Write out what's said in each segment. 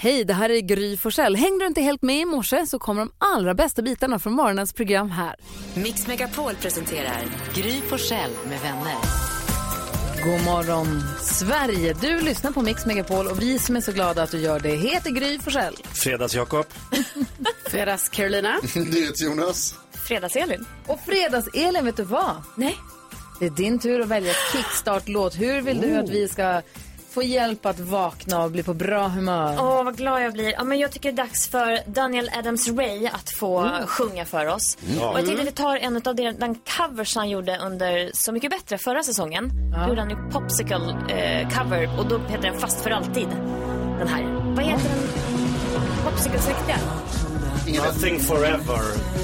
Hej, det här är Gry Forssell. Hängde du inte helt med i morse så kommer de allra bästa bitarna från morgonens program här. Mix Megapol presenterar Gry Forssell med vänner. God morgon, Sverige. Du lyssnar på Mix Megapol och vi som är så glada att du gör det heter Gry Forssell. Fredags-Jakob. Fredags Carolina. Jonas. Fredags-Elin. Och fredags-Elin, vet du vad? Nej. Det är din tur att välja kickstart-låt. Hur vill du att vi ska få hjälp att vakna och bli på bra humör? Åh, vad glad jag blir. Ja, men jag tycker det är dags för Daniel Adams-Ray att få sjunga för oss. Och jag tänkte att vi tar en av de, den covers han gjorde under Så mycket bättre förra säsongen. Då gjorde han ju Popsicle eh, cover och då heter den Fast för alltid. Den här. Vad heter den? Popsicles riktiga? Nothing forever.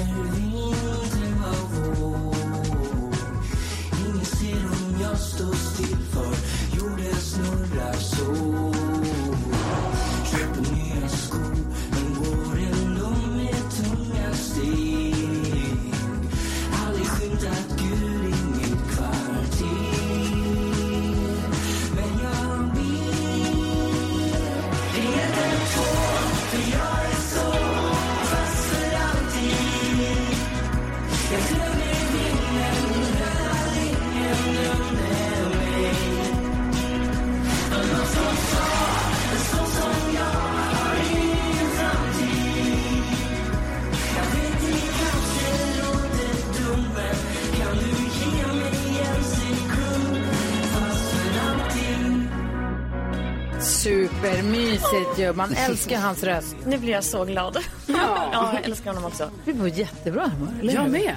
Supermysigt ju. Man älskar hans röst. Nu blir jag så glad. Ja, jag älskar honom också. Vi var jättebra humör, eller Jag hur? med.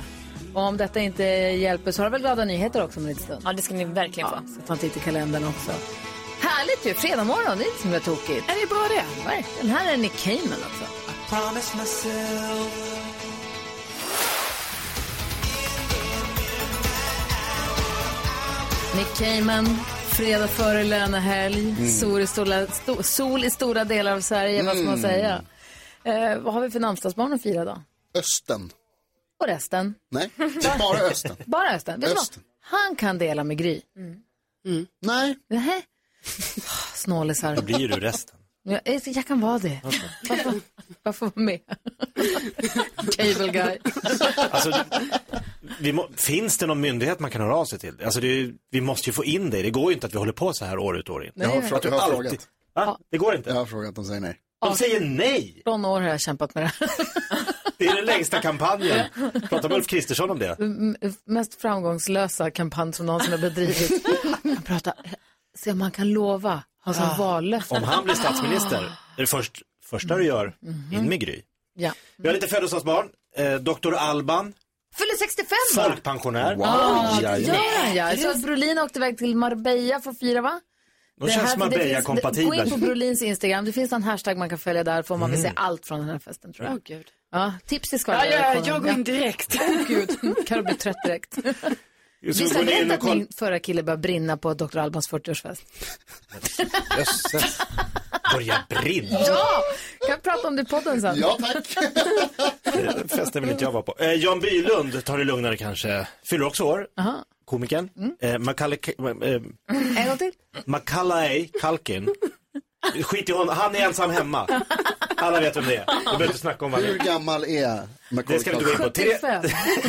Och om detta inte hjälper så har du väl glada nyheter också om en liten stund? Ja, det ska ni verkligen få. Så ta en titt i kalendern också. Härligt ju! Fredag morgon, det är inte som jag tokigt. Är det bra det? Verkligen. Här är Nick Cayman också. Nick Cayman, fredag före lönehelg, sol, i stora, sto, sol i stora delar av Sverige, vad ska man säga? Eh, vad har vi för namnsdagsbarn att fira då? Östen. Och resten? Nej, bara Östen. Bara Östen. Vet? Östen. Han kan dela med Gry. Nej, Nähä? Snålisar. Då blir du resten. Jag, jag kan vara det. Varför, varför vara med? Cable guy. Alltså, vi må, finns det någon myndighet man kan höra av sig till? Alltså, det är, vi måste ju få in det. Det går ju inte att vi håller på så här år ut och år in. jag har, Nej. frå- jag har frågat. Va? Det går inte. Jag har frågat, de säger nej. De säger nej. Från år har jag kämpat med det här. Det är den längsta kampanjen. Prata med Ulf Kristersson om det. M- Mest framgångslösa kampanj som någonsin har bedrivit. Jag pratar, se om man kan lova, ha som vallöfte. Om han blir statsminister, är det först, första du gör, in med Gry. Ja. Vi har lite födelsedagsbarn. Eh, Dr. Alban, Fyller 65 va? folkpensionär. Wow, Ja, ja, det ja. gör han ja. Jag såg att Brolin åkte iväg till Marbella för att fira va? De Det känns här- det finns- Gå in på. Brolins Instagram, det finns en hashtag man kan följa där, får man Mm. vill se allt från den här festen tror jag. Åh gud. Ja, tips till Ja, skvallret. ja, jag går in direkt. Åh gud, Carro blir trött direkt. Visst ni det in hänt och att min förra kille började brinna på Dr. Albans 40-årsfest? Jösses. Börja brinna. Ja! Kan jag prata om det i podden sen? Ja, tack. Festen vill inte jag vara på. Eh, Jan Bylund, tar det lugnare kanske. Fyller också år. Aha. Komikern. Eh, Macaulay, eh, En gång till. Macaulay Culkin. Skit i honom, han är ensam hemma. Alla vet vem det är. Vi behöver inte snacka om vad Hur är. gammal är Det ska vi inte gå in på. Tere- 75.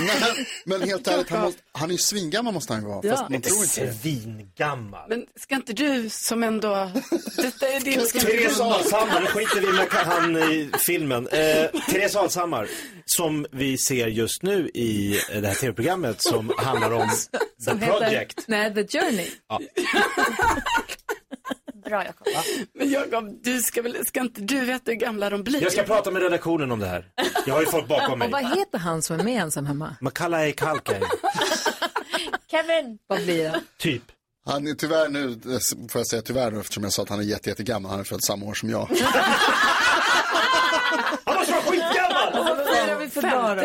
Nej, men helt ärligt, han, måste, han är ju svingammal måste han ju vara. Ja. Fast man tror inte det. Svingammal. Men ska inte du som ändå, detta är din, ska inte Therese du... Alshammar, nu skiter vi med han i filmen. Eh, Therese Alshammar, som vi ser just nu i det här tv-programmet som handlar om The Project. Nej, The Journey. Bra, Jakob. Men Jakob, du ska väl, ska inte du veta hur gamla de blir? Jag ska prata med redaktionen om det här. Jag har ju folk bakom Och mig. vad heter han som är med ensam hemma? Macaulay Culkin, Kevin! Vad blir det? typ. Han är tyvärr nu, får jag säga tyvärr nu eftersom jag sa att han är jätte, jättegammal. Han är född samma år som jag. Han måste vara skitgammal! Vad firar vi för dag då?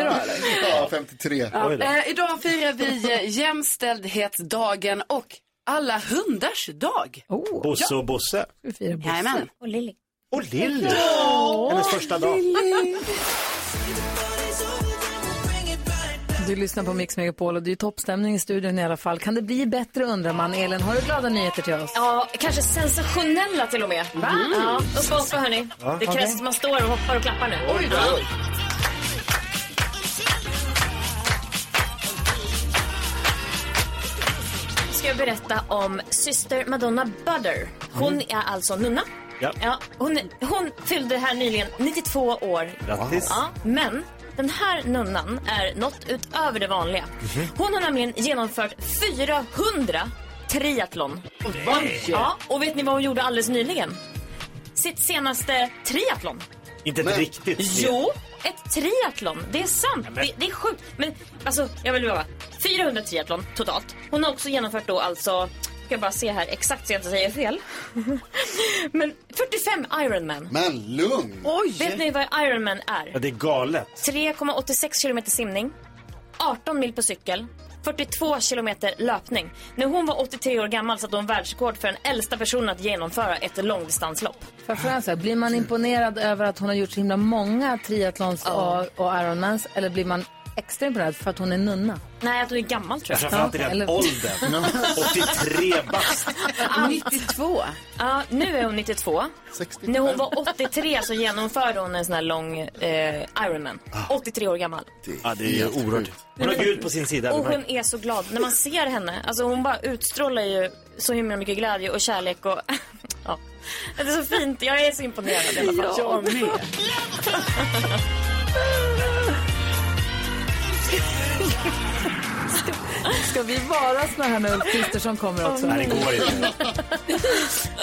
Ja, 53. Oj då. Eh, idag firar vi eh, jämställdhetsdagen och alla hundars dag. Oh, Bosse och Bosse. vi firar Bosse. Jajamän. Och Lilly. Och Lilly. Hennes första dag. Du lyssnar på Mix Megapol och det är toppstämning i studion i alla fall. Kan det bli bättre undrar man. Elin, har du glada nyheter till oss? Ja, kanske sensationella till och med. Va? Ja, upp och hoppa hörni. Det krävs Okej. att man står och hoppar och klappar nu. Oj då. Ska jag berätta om syster Madonna Butter. Hon är alltså nunna. Ja. Ja, hon, hon fyllde här nyligen 92 år. Grattis. Ja, men den här nunnan är något utöver det vanliga. Hon har nämligen genomfört 400 triathlon. Ja, och vet ni vad hon gjorde alldeles nyligen? Sitt senaste triathlon. Inte ett riktigt Jo, ett triathlon. Det är sant. Det, det är sjukt. Men alltså, jag vill bara 400 triathlon totalt. Hon har också genomfört då alltså, ska jag bara se här exakt så jag inte säger fel. Men 45 Ironman. Men lugn! Vet ni vad Ironman är? Ja, det är galet. 3,86 kilometer simning, 18 mil på cykel, 42 kilometer löpning. När hon var 83 år gammal satte hon världsrekord för den äldsta personen att genomföra ett långdistanslopp. Blir man imponerad över att hon har gjort så himla många triathlons och, och Ironmans eller blir man extra imponerad för att hon är nunna? Nej, att hon är gammal tror jag. Framförallt i den eller- åldern. 83 bast. 92. Ja, nu är hon 92. 65. När hon var 83 så genomförde hon en sån här lång eh, Ironman. 83 år gammal. Ja, det är oerhört. Hon har Gud på sin sida. Och hon är så glad. När man ser henne, alltså hon bara utstrålar ju så himla mycket glädje och kärlek och ja. Det är så fint. Jag är så imponerad i alla fall. Jag med. Ska vi vara såna här när Ulf Kristersson kommer också? Nej, det går inte.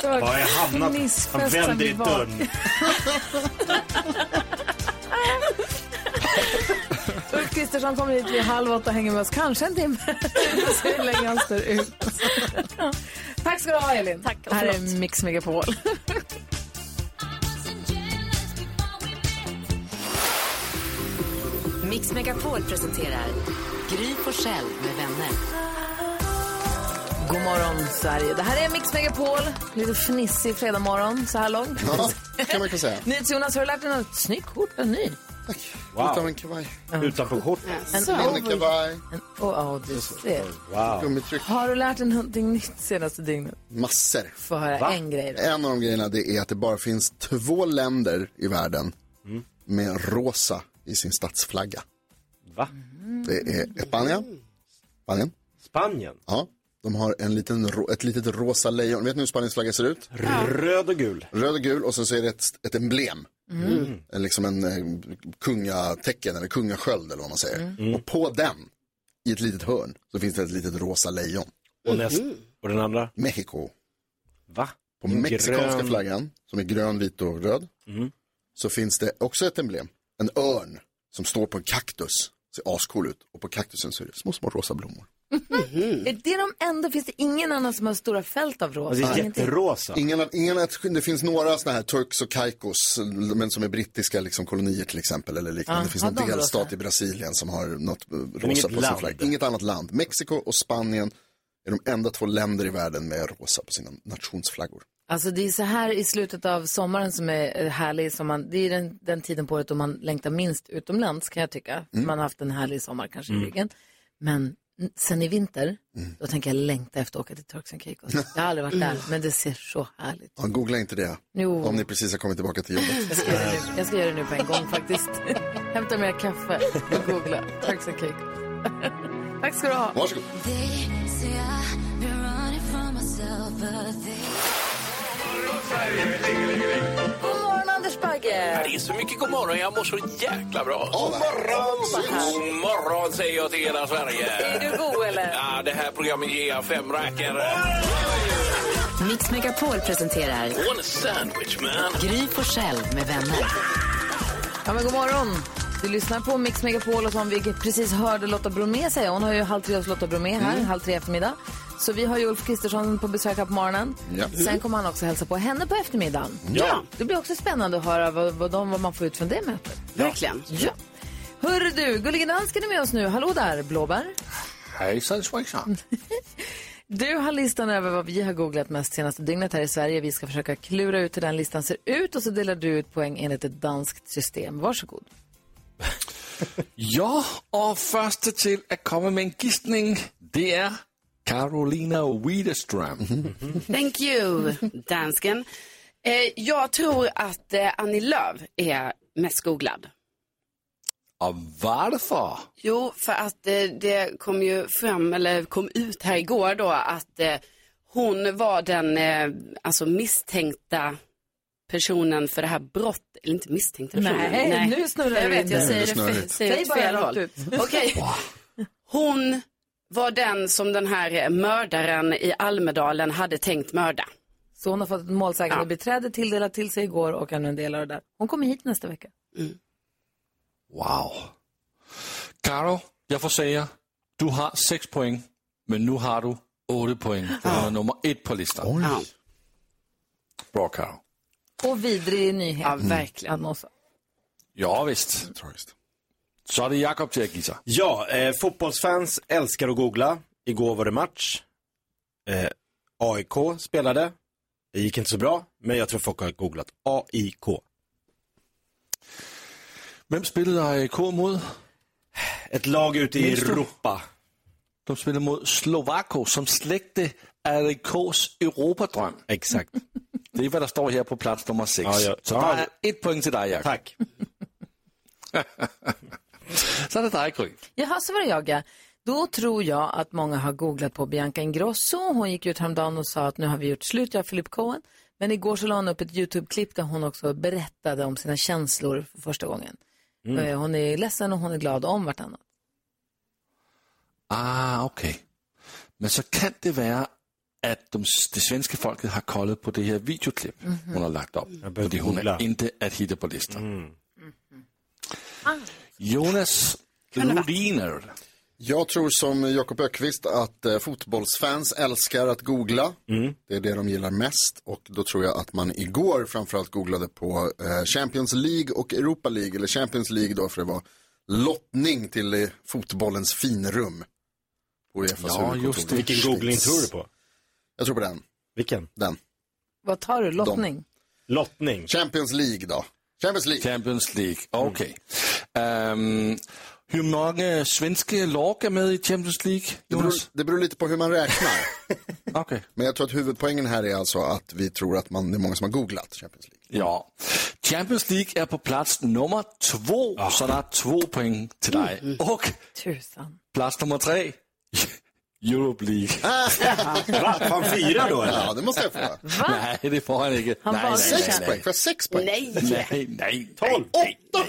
Det var jag hamnat? Han vänder i dörren. Ulf Kristersson kommer hit vid halv åtta och hänger med oss kanske en timme. Se hur länge han står ut. Tack ska du ha, Elin. Tack, Här är. Mix Megapol. Mix Megapol presenterar Gry Forssell med vänner. God morgon, Sverige. Det här är Mix Megapol. Lite fnissig fredagmorgon så här långt. Ja, kan man kan säga. NyhetsJonas, har du lärt dig något snyggt kort? En ny? Tack. Wow. Av en kavaj. Utanpå skjort. En Linnekavaj, En, oh, oh, du ser. Wow. Har du lärt dig någonting nytt senaste dygnet? massor. Få höra en grej då. En av de grejerna det är att det bara finns två länder i världen med rosa i sin statsflagga. Va? Det är Spanien. Spanien. Spanien? Ja. De har en liten, ett litet rosa lejon. Vet ni hur Spaniens flagga ser ut? Röd och gul. Röd och gul och sen så är det ett, ett emblem. En, liksom en eh, kungatecken eller kungasköld eller vad man säger. Och på den, i ett litet hörn, så finns det ett litet rosa lejon. Och, näst, och den andra? Mexiko. Va? På mexikanska Grön. flaggan, som är grön, vit och röd, så finns det också ett emblem. En örn som står på en kaktus. Ser ascool ut. Och på kaktusen så är det små, små rosa blommor. Är det de enda? Finns det ingen annan som har stora fält av rosa? Och det är Ingenting? jätterosa. Ingen, ingen, det finns några sådana här Turks och Caicos, men som är brittiska liksom, kolonier till exempel. Eller liknande. Ja, det finns någon de delstat rosa? i Brasilien som har något eh, rosa på sin land. flagg. Inget annat land. Mexiko och Spanien är de enda två länder i världen med rosa på sina nationsflaggor. Alltså det är så här i slutet av sommaren som är eh, härlig. Som man, det är den, den tiden på året då man längtar minst utomlands kan jag tycka. Man har haft en härlig sommar kanske i ryggen. Men sen i vinter, då tänker jag längta efter att åka till Turks and Caicos. Jag har aldrig varit där, men det ser så härligt Ja, googla inte det. Jo. Om ni precis har kommit tillbaka till jobbet. Jag ska göra det nu, jag ska göra det nu på en gång faktiskt. Hämta mer kaffe och googla Turks and Caicos. Tack ska du ha. Varsågod. God morgon Anders Bagge. Det är så mycket god morgon, jag mår så jäkla bra. God morgon! God morgon säger jag till hela Sverige. Är du god eller? Ja, det här programmet ger jag fem räkor. Mix Megapol presenterar en sandwich man. Gry Forssell med vänner. Ja, men god morgon. Du lyssnar på Mix Megapol och som vi precis hörde Lotta Bromé säga. Hon har ju halv tre hos Lotta Bromé här, halv tre eftermiddag. Så vi har ju Ulf Kristersson på besök här på morgonen. Ja. Sen kommer han också hälsa på henne på eftermiddagen. Ja. Det blir också spännande att höra vad, vad, de, vad man får ut från det mötet. Verkligen. Ja. Hörru du, Gullige Dansken är med oss nu. Hallå där, Blåbär. Hejsan svejsan. Du har listan över vad vi har googlat mest senaste dygnet här i Sverige. Vi ska försöka klura ut hur den listan ser ut och så delar du ut poäng enligt ett danskt system. Varsågod. Ja, och första till att komma med en gissning, det är Carolina Widerström. Thank you, dansken. Eh, jag tror att eh, Annie Lööf är mest googlad. Och varför? Jo, för att eh, det kom ju fram, eller kom ut här igår då, att eh, hon var den eh, alltså misstänkta personen för det här brottet, eller inte misstänkta personen. Nej, nu snurrar Jag du vet, in jag säger det fel, säger Säg bara fel håll. ut. Okej. Hon var den som den här mördaren i Almedalen hade tänkt mörda. Så hon har fått ett målsägande Ja. beträde tilldelat till sig igår och kan nu en del av det där. Hon kommer hit nästa vecka. Wow. Karo, jag får säga, du har sex poäng, men nu har du åtta poäng. Du är nummer ett på listan. Ja, Bra Karo. Och vidrig nyhet. ja verkligen. Annonsa. Ja visst. Tragiskt. Så det Jakob till att gissa. Ja, eh, fotbollsfans älskar att googla. Igår var det match. Eh, AIK spelade. Det gick inte så bra, men jag tror folk har googlat AIK. Vem spelade AIK mot? Ett lag ute i Minns du? Europa. De spelade mot Slovako som släckte AIKs Europadröm. Exakt. Det är vad det står här på plats nummer sex. Ja, ja. Så Ja, det är ett poäng till dig Jakob. Tack. Så det dig Gry. Jaha, så var det jag ja. Då tror jag att många har googlat på Bianca Ingrosso. Hon gick ut häromdagen och sa att nu har vi gjort slut, jag och Philip Cohen. Men igår så la hon upp ett YouTube-klipp där hon också berättade om sina känslor för första gången. Eh, Hon är ledsen och hon är glad om vartannat. Ah, okej. Men så kan det vara att de, det svenska folket har kollat på det här videoklipp hon har lagt upp. För hon är inte att hitta på listan. Jonas Rodiner. Jag tror som Jakob Ökvist att eh, fotbollsfans älskar att googla. Det är det de gillar mest. Och då tror jag att man igår framförallt googlade på eh, Champions League och Europa League. Eller Champions League då för det var lottning till eh, fotbollens finrum. På Uefas Ja, just det. Vilken googling tror du på? Jag tror på den. Vilken? den. Vad tar du? Lottning? Lottning. Champions League då. Champions League. Champions League, okej. Ehm, hur många svenska lag är med i Champions League, Det beror, Jonas? det beror lite på hur man räknar. Okej. Men jag tror att huvudpoängen här är alltså att vi tror att man, det är många som har googlat Champions League. Ja. Champions League är på plats nummer två, så det är två poäng till dig. Och Tusan. plats nummer tre, Europe League. Va? Fan fyra då eller? Ja, det måste jag få. Nej, det får han inte. Han nej, Sex nej, poäng. Får jag sex poäng? Nej, nej, nej. Tolv? Åtta!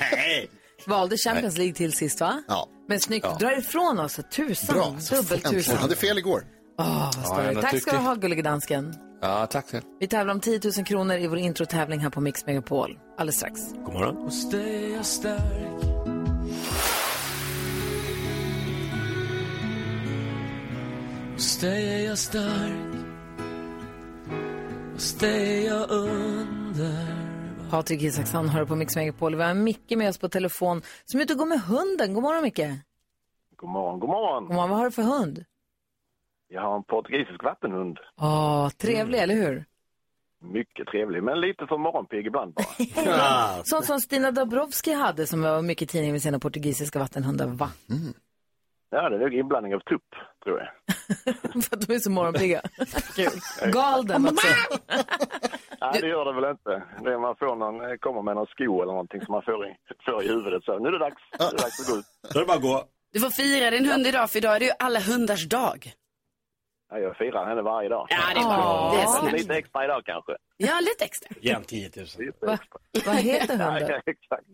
Nej. Valde Champions League till sist va? Ja. Men snyggt, drar ifrån oss. Tusan, Bra. Så dubbelt äntligen. Jag hade fel igår. Han är Tack ska du ha, gullige dansken. Ja, tack själv. Vi tävlar om 10 000 kronor i vår introtävling här på Mix Megapol. Alldeles strax. God morgon. Patrik Isaksson hör på Mix Megapol. Vi har Micke med oss på telefon som är ute och går med hunden. God morgon Micke. God morgon, god morgon. God morgon. Vad har du för hund? Jag har en portugisisk vattenhund. Åh, trevlig, eller hur? Mycket trevlig, men lite för morgonpigg ibland bara. Sånt som Stina Dabrowski hade som var mycket i tidningen med sina portugisiska vattenhundar. Va? Ja, det är nog inblandning av tupp, tror jag. för att de är så morgonpigga. Kul. Galen också. Nej, det gör det väl inte. Det är man får någon, eh, kommer med någon sko eller någonting som man får i, får i huvudet. Så nu är det dags. Nu är det dags att gå ut. Då är det bara att gå. Du får fira din hund idag, för idag är det ju alla hundars dag. Ja, jag firar henne varje dag. Ja, det är bra. Det är snällt. Lite extra idag kanske. Ja, lite extra. Igen 10 000. Lite Va? Vad heter hunden? ja, exakt.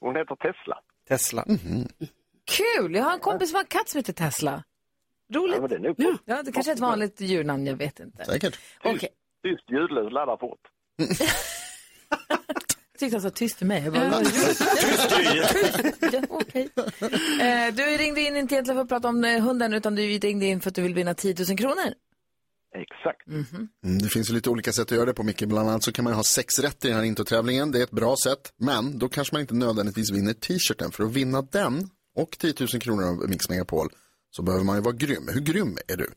Hon heter Tesla. Tesla. Kul! Jag har en kompis som har en katt som heter Tesla. Ja, Roligt. men det nog Ja, det kanske är ett vanligt djurnamn, jag vet inte. Säkert. Okej. tyst ljudlös, laddar fort. Tyckte han sa tyst till mig. Jag bara, ja, okej. eh, du ringde in inte egentligen för att prata om eh, hunden, utan du ringde in för att du vill vinna 10 000 kronor. Exakt. Mm, det finns ju lite olika sätt att göra det på Micke. Bland annat så kan man ha sex rätt i den här introtävlingen. Det är ett bra sätt. Men då kanske man inte nödvändigtvis vinner t-shirten. För att vinna den och 10 000 kronor av Mix Megapol så behöver man ju vara grym. Hur grym är du?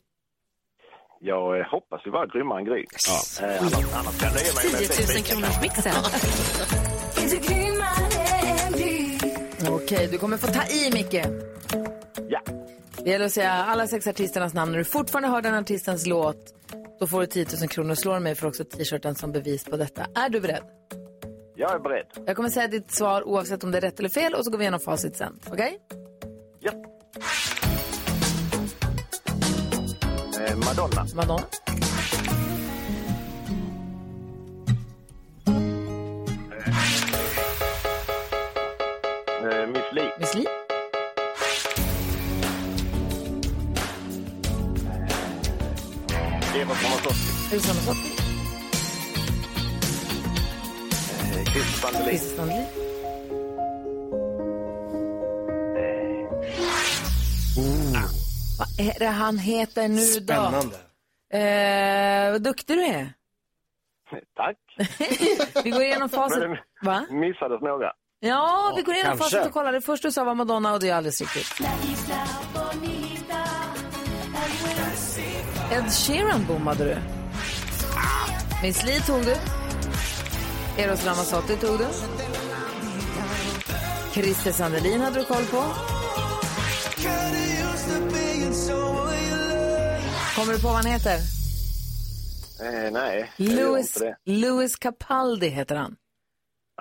Jag eh, hoppas ju vara grymmare än Gry. Ja. Eh, annars, annars kan det ge mig 10 000 kronors mixen. Och Okej, du kommer få ta i, Micke. Ja. Det gäller att säga alla sex artisternas namn. När du fortfarande hör den artistens låt, då får du 10 000 kronor. Slår mig för också t-shirten som bevis på detta. Är du beredd? Jag är beredd. Jag kommer säga ditt svar oavsett om det är rätt eller fel och så går vi igenom facit sen. Okej? Ja. Eh, Madonna. Madonna. Eh, Miss Li. Miss Li. Eva Ramazzotti. Susanne Sotti. Sandlin. Vad är det han heter nu då? Spännande. Eh, vad duktig du är. Tack. Vi går igenom facit. Va? missades några. Ja, vi går igenom kanske. facit och kollar. Det första du sa var Madonna och det är alldeles riktigt. Ed Sheeran bommade du. Miss Li tog du. Eros Ramazzotti tog du. Christer Sandelin hade du koll på. Kommer du på vad han heter? Eh, nej, Louis. Louis Capaldi heter han.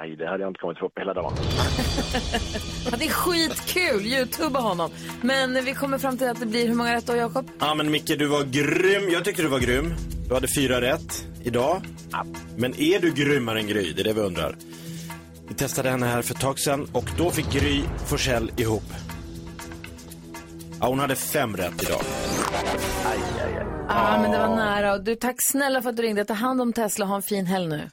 Nej, det hade jag inte kommit på på hela dagen. Ja, det är skitkul, youtuba honom. Men vi kommer fram till att det blir hur många rätt då, Jakob? Ja men Micke, du var grym. Jag tyckte du var grym. Du hade fyra rätt idag. Men är du grymmare än Gry? Det är det vi undrar. Vi testade henne här för ett tag sedan och då fick Gry Forssell ihop. Ja, hon hade fem rätt idag. Aj, aj, aj. Ja, men det var nära. Och du, tack snälla för att du ringde. Ta hand om Tesla. Ha en fin helg nu.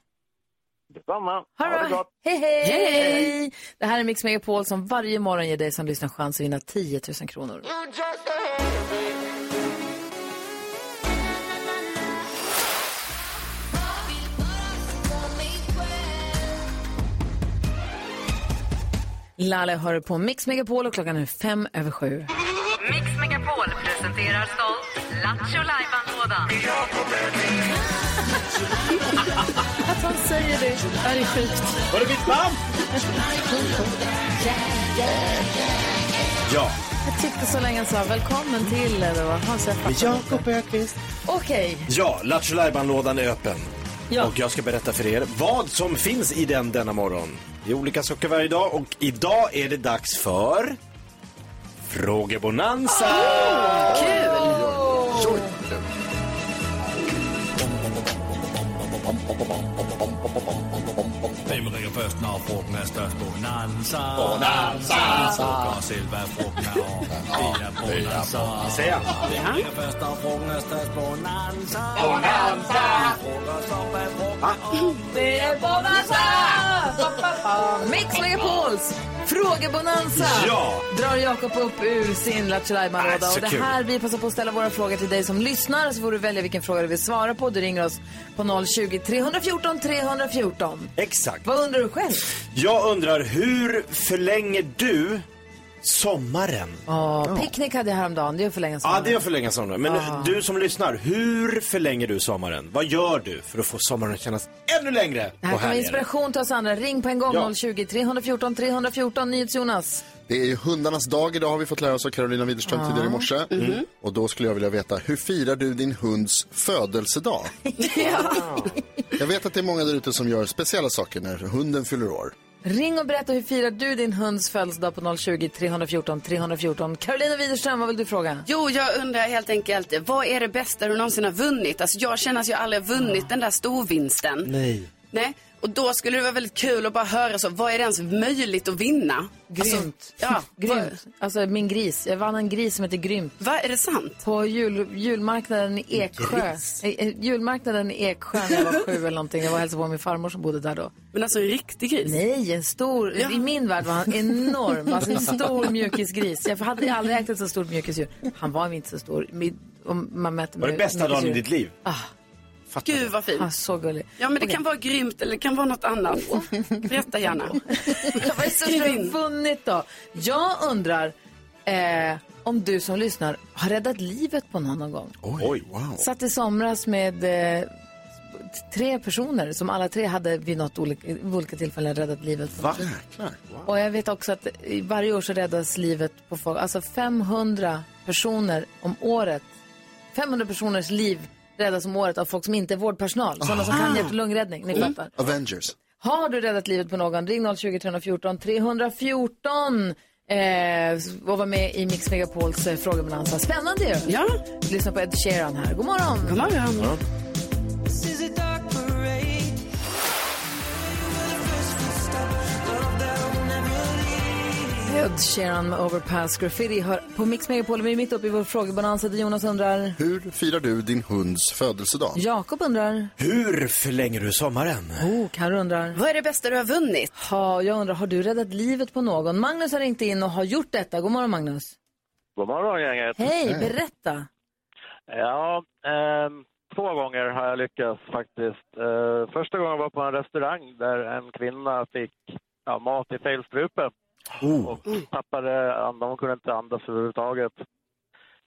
Detsamma. Ha Ha det det bra. gott. Hej, hej! Det här är Mix Megapol som varje morgon ger dig som lyssnar chans att vinna 10 000 kronor. Lalle hör på Mix Megapol och klockan är fem över sju. Mix Megapol presenterar stolt Lattjo Lajban-lådan. Han säger det, ja, det är sjukt. Var det mitt namn? Ja. Jag tyckte så länge sa välkommen till, eller vad han sa. Jakob Öqvist. Okej, Ja, Lattjo Lajban-lådan är öppen. Ja. Och jag ska berätta för er vad som finns i den denna morgon. Det är olika saker varje dag och idag är det dags för Frågebonanza! Hvem ringer først, når frugten er størst? Bonanza. Bonanza. Frågar selv, hvad frugten er om. Det er bonanza. Hvem ringer først, når frugten er størst? Bonanza. Bonanza. Det är Bonanza! Mix Megapols Frågebonanza Ja. drar Jakob upp ur sin Lattjo Lajban-låda. Och det kul. här, vi passar på att ställa våra frågor till dig som lyssnar. Så får du välja vilken fråga du vill svara på. Du ringer oss på 020 314 314. Exakt. Vad undrar du själv? Jag undrar, hur förlänger du sommaren? Ja, picknick hade jag häromdagen. Det är för länge Ja, sedan. det är att förlänga sommaren. Men du som lyssnar, hur förlänger du sommaren? Vad gör du för att få sommaren att kännas ännu längre Det här och kan vara härligare? inspiration till oss andra. Ring på en gång Ja. 020 314 314. NyhetsJonas. Det är ju hundarnas dag idag har vi fått lära oss av Carolina Widerström tidigare i morse. Mhm. Och då skulle jag vilja veta, hur firar du din hunds födelsedag? Jag vet att det är många där ute som gör speciella saker när hunden fyller år. Ring och berätta hur firar du din hunds födelsedag på 020 314 314. Carolina Widerström, vad vill du fråga? Jo, jag undrar helt enkelt, vad är det bästa du någonsin har vunnit? Alltså jag känner att jag aldrig har vunnit den där storvinsten. Nej. Nej. Och då skulle det vara väldigt kul att bara höra så, vad är det ens möjligt att vinna? Grymt. Alltså, ja, Grymt. Alltså min gris. Jag vann en gris som heter Grymt. Vad är det sant? På jul, julmarknaden i Eksjö. Eh, eh, Julmarknaden i Eksjö när jag var sju eller någonting. Jag var och hälsade på min farmor som bodde där då. Men alltså en riktig gris? Nej, en stor. Ja. I min värld var han enorm. Alltså en stor mjukisgris. Jag hade aldrig ägt ett så stort mjukisdjur. Han var inte så stor. Om man mäter Var det bästa dagen i ditt liv? Ah, Fattar Gud vad fint. ah, så gullig. Ja, men det Okej. kan vara grymt eller det kan vara något annat. Berätta gärna. Vad är Skriv du vunnit då? Jag undrar eh, om du som lyssnar har räddat livet på någon någon gång. Oj. Wow. Satt i somras med eh, tre personer som alla tre hade vid något olika, vid olika tillfällen räddat livet på Va? Jäklar. Och jag vet också att varje år så räddas livet på folk, alltså 500 personer om året. 500 personers liv räddas om året av folk som inte är vårdpersonal. Sådana som kan hjärt och lungräddning, ni fattar. Avengers. Har du räddat livet på någon, ring 020 314 314 eh, och var med i Mix Megapols eh, frågebalansa. Spännande ju! Ja, Lyssna på Ed Sheeran här. God morgon! god morgon. Ed Sheeran med Overpass Graffiti hör på Mix Megapol. Vi är mitt uppe i vår frågebalansa där Jonas undrar. Hur firar du din hunds födelsedag? Jakob undrar. Hur förlänger du sommaren? Oh, Carro undrar. Vad är det bästa du har vunnit? Ha, jag undrar, har du räddat livet på någon? Magnus har ringt in och har gjort detta. God morgon Magnus. God morgon gänget. Hej, berätta. Ja, ehm, två gånger har jag lyckats faktiskt. Eh, första gången var på en restaurang där en kvinna fick ja, mat i fel strupe och tappade andan. Hon kunde inte andas överhuvudtaget.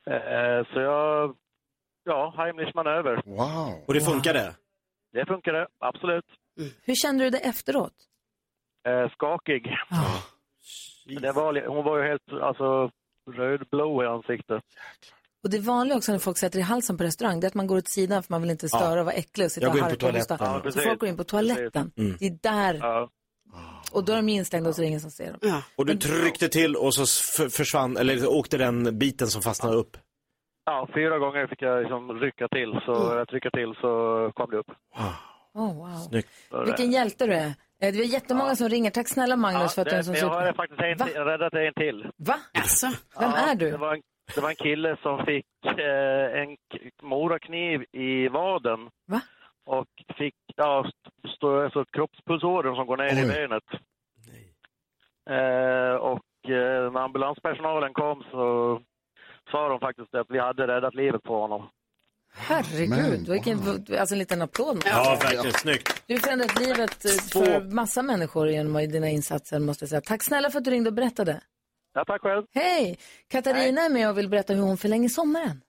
Eh, så jag, ja, Heimlich manöver. Wow. Och det funkade? Det funkade, absolut. Hur kände du det efteråt? Eh, skakig. Det var, hon var ju helt alltså, rödblå i ansiktet. Och det vanliga också när folk sätter i halsen på restaurang, det är att man går åt sidan för man vill inte störa och vara äcklig och sitta och går in på harkla och hosta. Ja, Så folk går in på toaletten. Mm. Det är där. Ja. Och då är de instängda och så är det ingen som ser dem. Ja. Och du tryckte till och så försvann, eller åkte den biten som fastnade upp? Ja, fyra gånger fick jag liksom rycka till, så jag trycka till så kom det upp. Oh, wow. Snyggt. Vilken hjälte du är. Eh, Det är jättemånga som ringer. Tack snälla Magnus för att du är en sån jag har faktiskt en, Va? till- räddat en till. Va? Alltså, Vem Ja, är du? Det var en, det var en kille som fick eh, en morakniv i vaden. Va? Och fick ja, st- stå, alltså, kroppspulsådern som går ner i Oj. benet. Eh, och eh, när ambulanspersonalen kom så sa de faktiskt att vi hade räddat livet på honom. Herregud, Men, vilken, alltså en liten applåd. Ja, verkligen. Snyggt. Du har förändrat livet eh, för massa människor genom dina insatser måste jag säga. Tack snälla för att du ringde och berättade. Ja, tack själv. Hej! Katarina är med och vill berätta hur hon förlänger sommaren.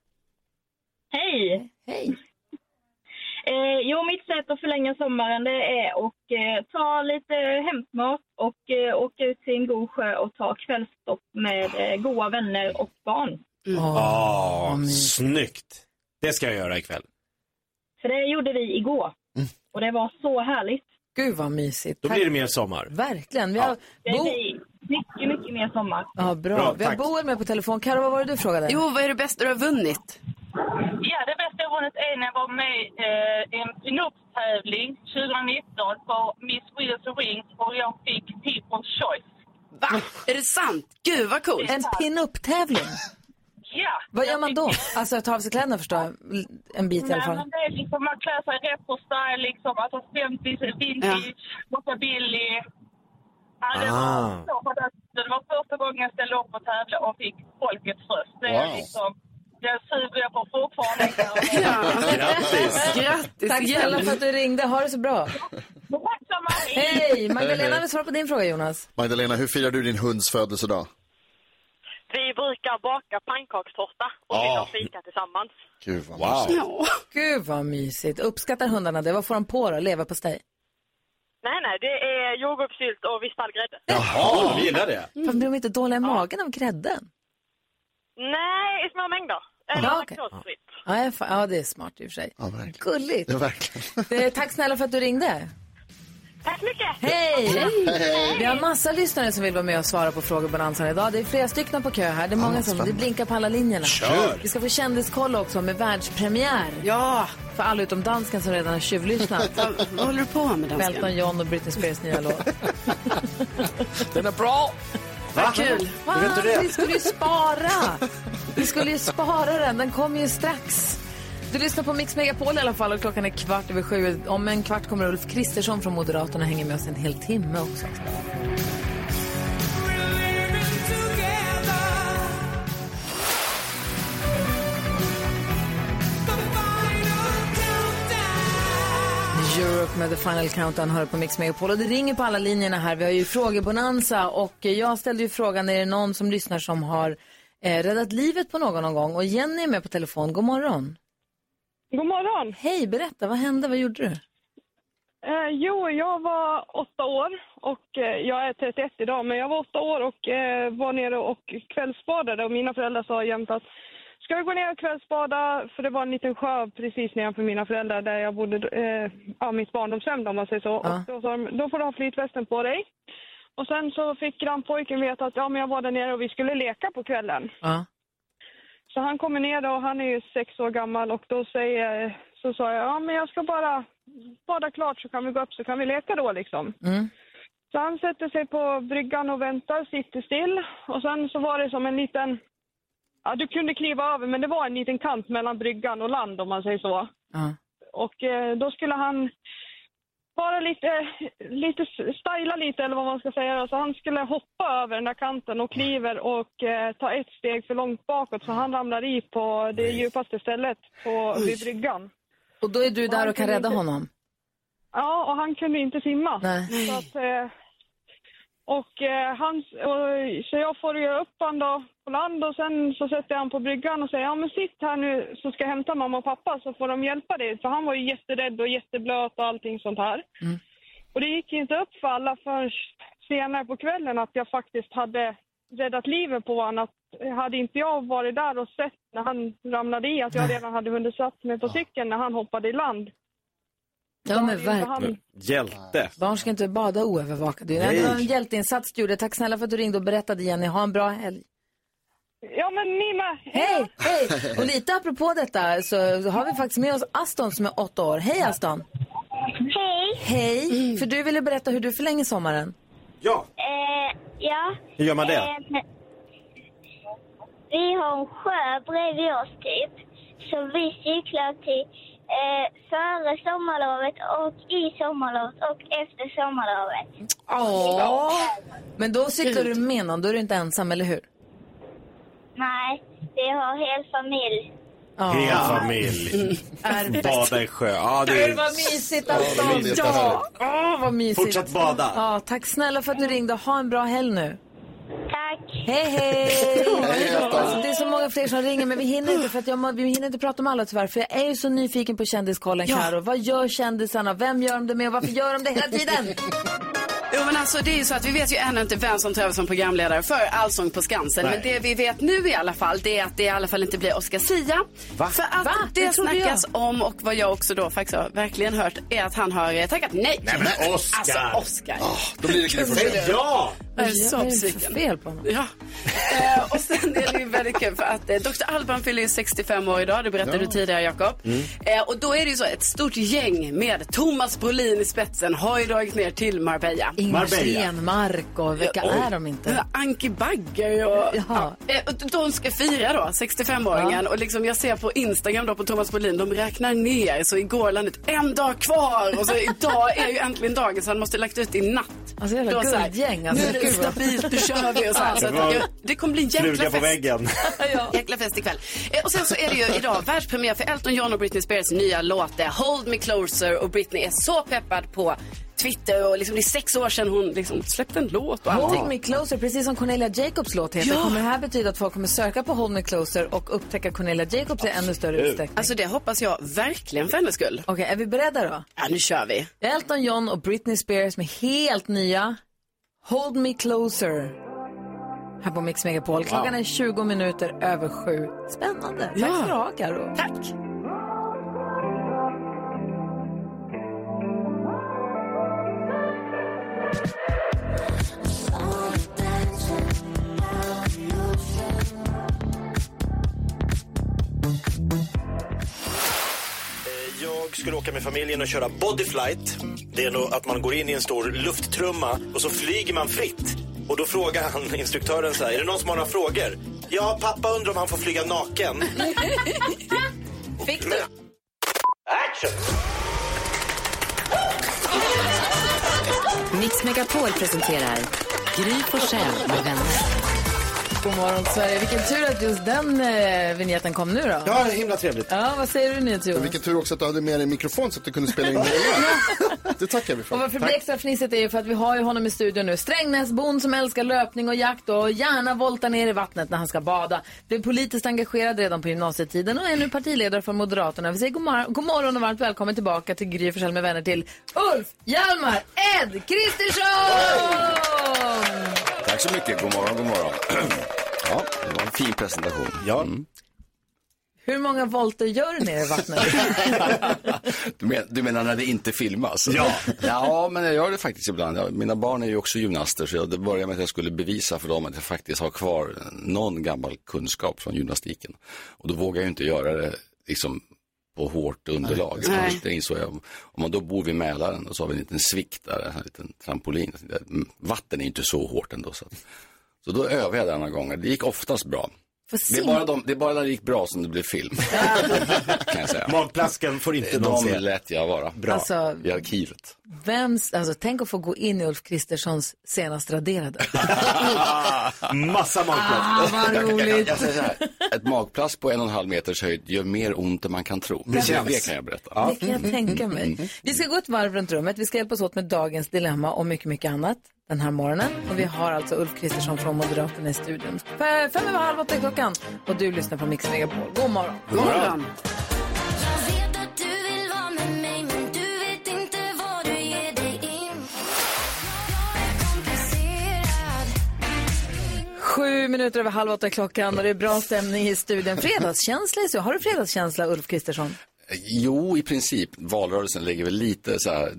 Hej! Hej! Eh, jo, mitt sätt att förlänga sommaren det är att eh, ta lite hämtmat och eh, åka ut till en god sjö och ta kvällstopp med eh, goda vänner och barn. Ja, vad snyggt. Det ska jag göra ikväll. För det gjorde vi igår. Och det var så härligt. Gud vad mysigt. Då blir det mer sommar. Verkligen. Vi har Det Bo... blir mycket, mycket mer sommar. Ja, bra. Bra, Vi har tack. Boel med på telefon. Karo, vad var det du frågade? jo, vad är det bästa du har vunnit? Ja, det bästa jag vunnit är när jag var med eh, i en pinup-tävling 2019 på Miss Wheels Wings och jag fick People's Choice. Va? Är det sant? Gud vad coolt. En pin-up-tävling. Ja! Vad gör man då? Alltså ta av sig kläderna förstår jag. En bit i alla Nej, fall. men det är liksom, man klär sig retro-style, liksom, alltså 50 vintage, rockabilly. Ja, det, Ah. var så det var första gången jag ställde upp och tävlade och fick folkets röst. Det är Wow. liksom, det suger jag på fortfarande. Grattis! Grattis Tack snälla för att du ringde. Ha det så bra. Hej! Magdalena vill svara på din fråga Jonas. Magdalena, hur firar du din hunds födelsedag? Vi brukar baka pannkakstårta och Ah. sitta och fika tillsammans. Gud vad Wow. mysigt. Ja. Gud vad mysigt. Uppskattar hundarna det? Vad får de på då? Leva på steg? Nej, nej, det är jordgubbssylt och vispad grädde. Jaha, vi gillar det. Varför blir de inte dåliga i magen av grädden? Nej, i små mängder. Eller Ja, okej. laktosfritt. Ja, ja, det är smart i och för sig. Ja, verkligen. Gulligt. Ja, verkligen. Eh, Tack snälla för att du ringde. Tack så mycket. Hej! Vi har massa lyssnare som vill vara med och svara på frågebalansen idag. Det är flera stycken på kö här. Det är många som, det blinkar på alla linjerna. Kör! Vi ska få kändiskoll också med världspremiär. Ja, För alla utom dansken som redan har tjuvlyssnat. vad, håller du på med Elton dansken? John och Britney Spears nya låt. Den är bra! Vad kul. Va? vet du det? Vi skulle ju spara! Vi skulle ju spara den. Den kommer ju strax. Du lyssnar på Mix Megapol i alla fall och klockan är kvart över sju. Om en kvart kommer Ulf Kristersson från Moderaterna hänga med oss en hel timme också. Europe med The Final Countdown hör på Mix Megapol och det ringer på alla linjerna här. Vi har ju frågebonanza och jag ställde ju frågan, är det någon som lyssnar som har eh, räddat livet på någon någon gång? Och Jenny är med på telefon, god morgon. God morgon. Hej, berätta, vad hände? Vad gjorde du? Eh, jo, jag var åtta år och eh, jag är 31 idag, men jag var åtta år och eh, var nere och kvällsbadade och mina föräldrar sa jämt att ska vi gå ner och kvällsbada? För det var en liten sjö precis nedanför mina föräldrar där jag bodde, eh, ja, mitt barndomshem om man säger så. Och då sa de, då får du ha flytvästen på dig. Och sen så fick grannpojken veta att ja, men jag var där nere och vi skulle leka på kvällen. Ja. Så han kommer ner då, han är ju sex år gammal och då säger, så sa jag, ja men jag ska bara bada klart så kan vi gå upp så kan vi leka då liksom. Mm. Så han sätter sig på bryggan och väntar, sitter still och sen så var det som en liten, ja du kunde kliva över men det var en liten kant mellan bryggan och land om man säger så. Ja. Och eh, då skulle han bara lite, lite styla lite eller vad man ska säga. Så han skulle hoppa över den där kanten och kliver och eh, ta ett steg för långt bakåt så han ramlar i på det djupaste stället på, vid bryggan. Och då är du där och kan rädda honom? Ja, och han kunde inte simma. Nej. Så, att, eh, och, eh, han, och, så jag får ju upp han då på land och sen så sätter jag han på bryggan och säger ja men sitt här nu så ska jag hämta mamma och pappa så får de hjälpa dig. För han var ju jätterädd och jätteblöt och allting sånt här. Mm. Och det gick inte upp för alla förrän senare på kvällen att jag faktiskt hade räddat livet på honom. Att hade inte jag varit där och sett när han ramlade i att jag redan hade hunnit satt mig på cykeln när han hoppade i land. Ja, men verkligen. Hjälte. Barn ska inte bada oövervakade. Det var en hjälteinsats du gjorde. Tack snälla för att du ringde och berättade, Jenny. Ha en bra helg. Ja, men ni med. Hej, hej! Och lite apropå detta så har vi faktiskt med oss Aston som är åtta år. Hej Aston! Hej. Hej! För du ville berätta hur du förlänger sommaren. Ja. Eh, ja. Hur gör man det? Eh, vi har en sjö bredvid oss typ. Så vi cyklar till eh, före sommarlovet och i sommarlovet och efter sommarlovet. Åh! Men då cyklar du med någon, då är du inte ensam, eller hur? Nej, vi har hel familj. Hel familj. Bada i sjö. Ja, det mysigt Aston! vad mysigt. Ja, Åh, vad mysigt. Fortsätt bada. Ja, tack snälla för att du ringde. Ha en bra helg nu. Tack. Hej, hej! Alltså, det är så många fler som ringer, men vi hinner inte för att jag, må- vi hinner inte prata om alla tyvärr. För jag är ju så nyfiken på kändiskollen, Ja. Karo. Vad gör kändisarna? Vem gör de det med och varför gör de det hela tiden? Jo men alltså det är ju så att vi vet ju ännu inte vem som tar över som programledare för Allsång på Skansen. Nej. Men det vi vet nu i alla fall det är att det i alla fall inte blir Oscar Sia. Va? För att Va? det, Det snackas om och vad jag också då faktiskt har verkligen hört är att han har tackat nej. Nej, men Oscar! Alltså Oscar. då blir det Forssell. Ja! Jag är så besviken. fel på honom? Ja. Eh, och sen är det ju väldigt kul för att eh, Dr. Alban fyller ju 65 år idag, det berättade Ja. du tidigare Jakob. Mm. Eh, och då är det ju så, ett stort gäng med Thomas Brolin i spetsen har ju dragit ner till Marbella. Ingmar Stenmark och vilka Oj. är de inte? Anki Bagger och... Ja. Eh, och De ska fira då, 65-åringen. Ja. Och liksom jag ser på Instagram då på Thomas Brolin, de räknar ner. Så igår landet en dag kvar. Och så idag är ju äntligen dagen så han måste lagt ut i natt. Alltså jävla guldgäng. Alltså, nu är det stabilt, nu kör vi och så här. Så Det att, det kommer bli en jäkla Fluga på fest. väggen. Jäkla fest ikväll. Eh, och sen så är det ju idag världspremiär för Elton John och Britney Spears nya låt eh, Hold Me Closer och Britney är så peppad på Twitter och liksom det är sex år sedan hon liksom släppte en låt och allting. Hold Me Closer, precis som Cornelia Jacobs låt heter. Ja. Kommer det här betyda att folk kommer söka på Hold Me Closer och upptäcka Cornelia Jacobs i ännu större utsträckning? Alltså det hoppas jag verkligen för hennes skull. Okej, är vi beredda då? Ja, nu kör vi. Elton John och Britney Spears med helt nya Hold Me Closer. Här på Mix Megapol. Klockan Wow. är 20 minuter över sju. Spännande. Tack Ja. ska du ha, Karo. Tack. Jag skulle åka med familjen och köra bodyflight. Det är nog att man går in i en stor lufttrumma och så flyger man fritt. Och då frågar han instruktören så här, är det någon som har några frågor? Ja, pappa undrar om han får flyga naken. Fick du? Action! Mix Megapol presenterar Gry Forssell med vänner. God morgon Sverige. Vilken tur att just den eh, vignetten kom nu då. Ja, himla trevligt. Ja, vad säger du Men NyhetsJonas? vilken tur också att du hade med dig mikrofon så att du kunde spela in det igen. Det tackar vi för. Och varför det blir extra fnissigt är ju för att vi har ju honom i studion nu. Strängnäsbon som älskar löpning och jakt och gärna voltar ner i vattnet när han ska bada. Blev politiskt engagerad redan på gymnasietiden och är nu partiledare för Moderaterna. Vi säger god, mor- god morgon och varmt välkommen tillbaka till Gry Forssell med vänner till Ulf, Hjalmar, Ed, Kristersson! Tack så mycket. God morgon, god morgon. Ja, det var en fin presentation. Ja. Mm. Hur många volter gör du ner i vattnet? Du, men, du menar när det inte filmas? Ja. Ja, men jag gör det faktiskt ibland. Jag, mina barn är ju också gymnaster så jag, det började med att jag skulle bevisa för dem att jag faktiskt har kvar någon gammal kunskap från gymnastiken. Och då vågar jag ju inte göra det liksom på hårt underlag. Nej. Nej. Det insåg jag. Om man då bor vid Mälaren och så har vi en liten svikt där, en liten trampolin. Vatten är inte så hårt ändå. Så, att, så då övade jag denna gånger. Det gick oftast bra. Det är, bara de, det är bara när det gick bra som det blev film. kan jag säga. Magplasken får inte någon De se. lät jag vara. Bra. Alltså- I arkivet. Vems, alltså tänk att få gå in i Ulf Kristerssons senast raderade. Massa Ah, magplask. vad Jag, jag, roligt. jag säger så här, ett magplast på en och en halv meters höjd gör mer ont än man kan tro. Det, känns. det kan jag berätta. Det kan jag tänka mig. Vi ska gå ett varv runt rummet. Vi ska hjälpas åt med dagens dilemma och mycket, mycket annat den här morgonen. Och vi har alltså Ulf Kristersson från Moderaterna i studion. F- Fem över halv åtta är klockan och du lyssnar på Mix Megapol. God morgon. God morgon. Sju minuter över halv åtta klockan och det är bra stämning i studion. Fredagskänsla så. Har du fredagskänsla, Ulf Kristersson? Jo, i princip. Valrörelsen ligger väl lite så här.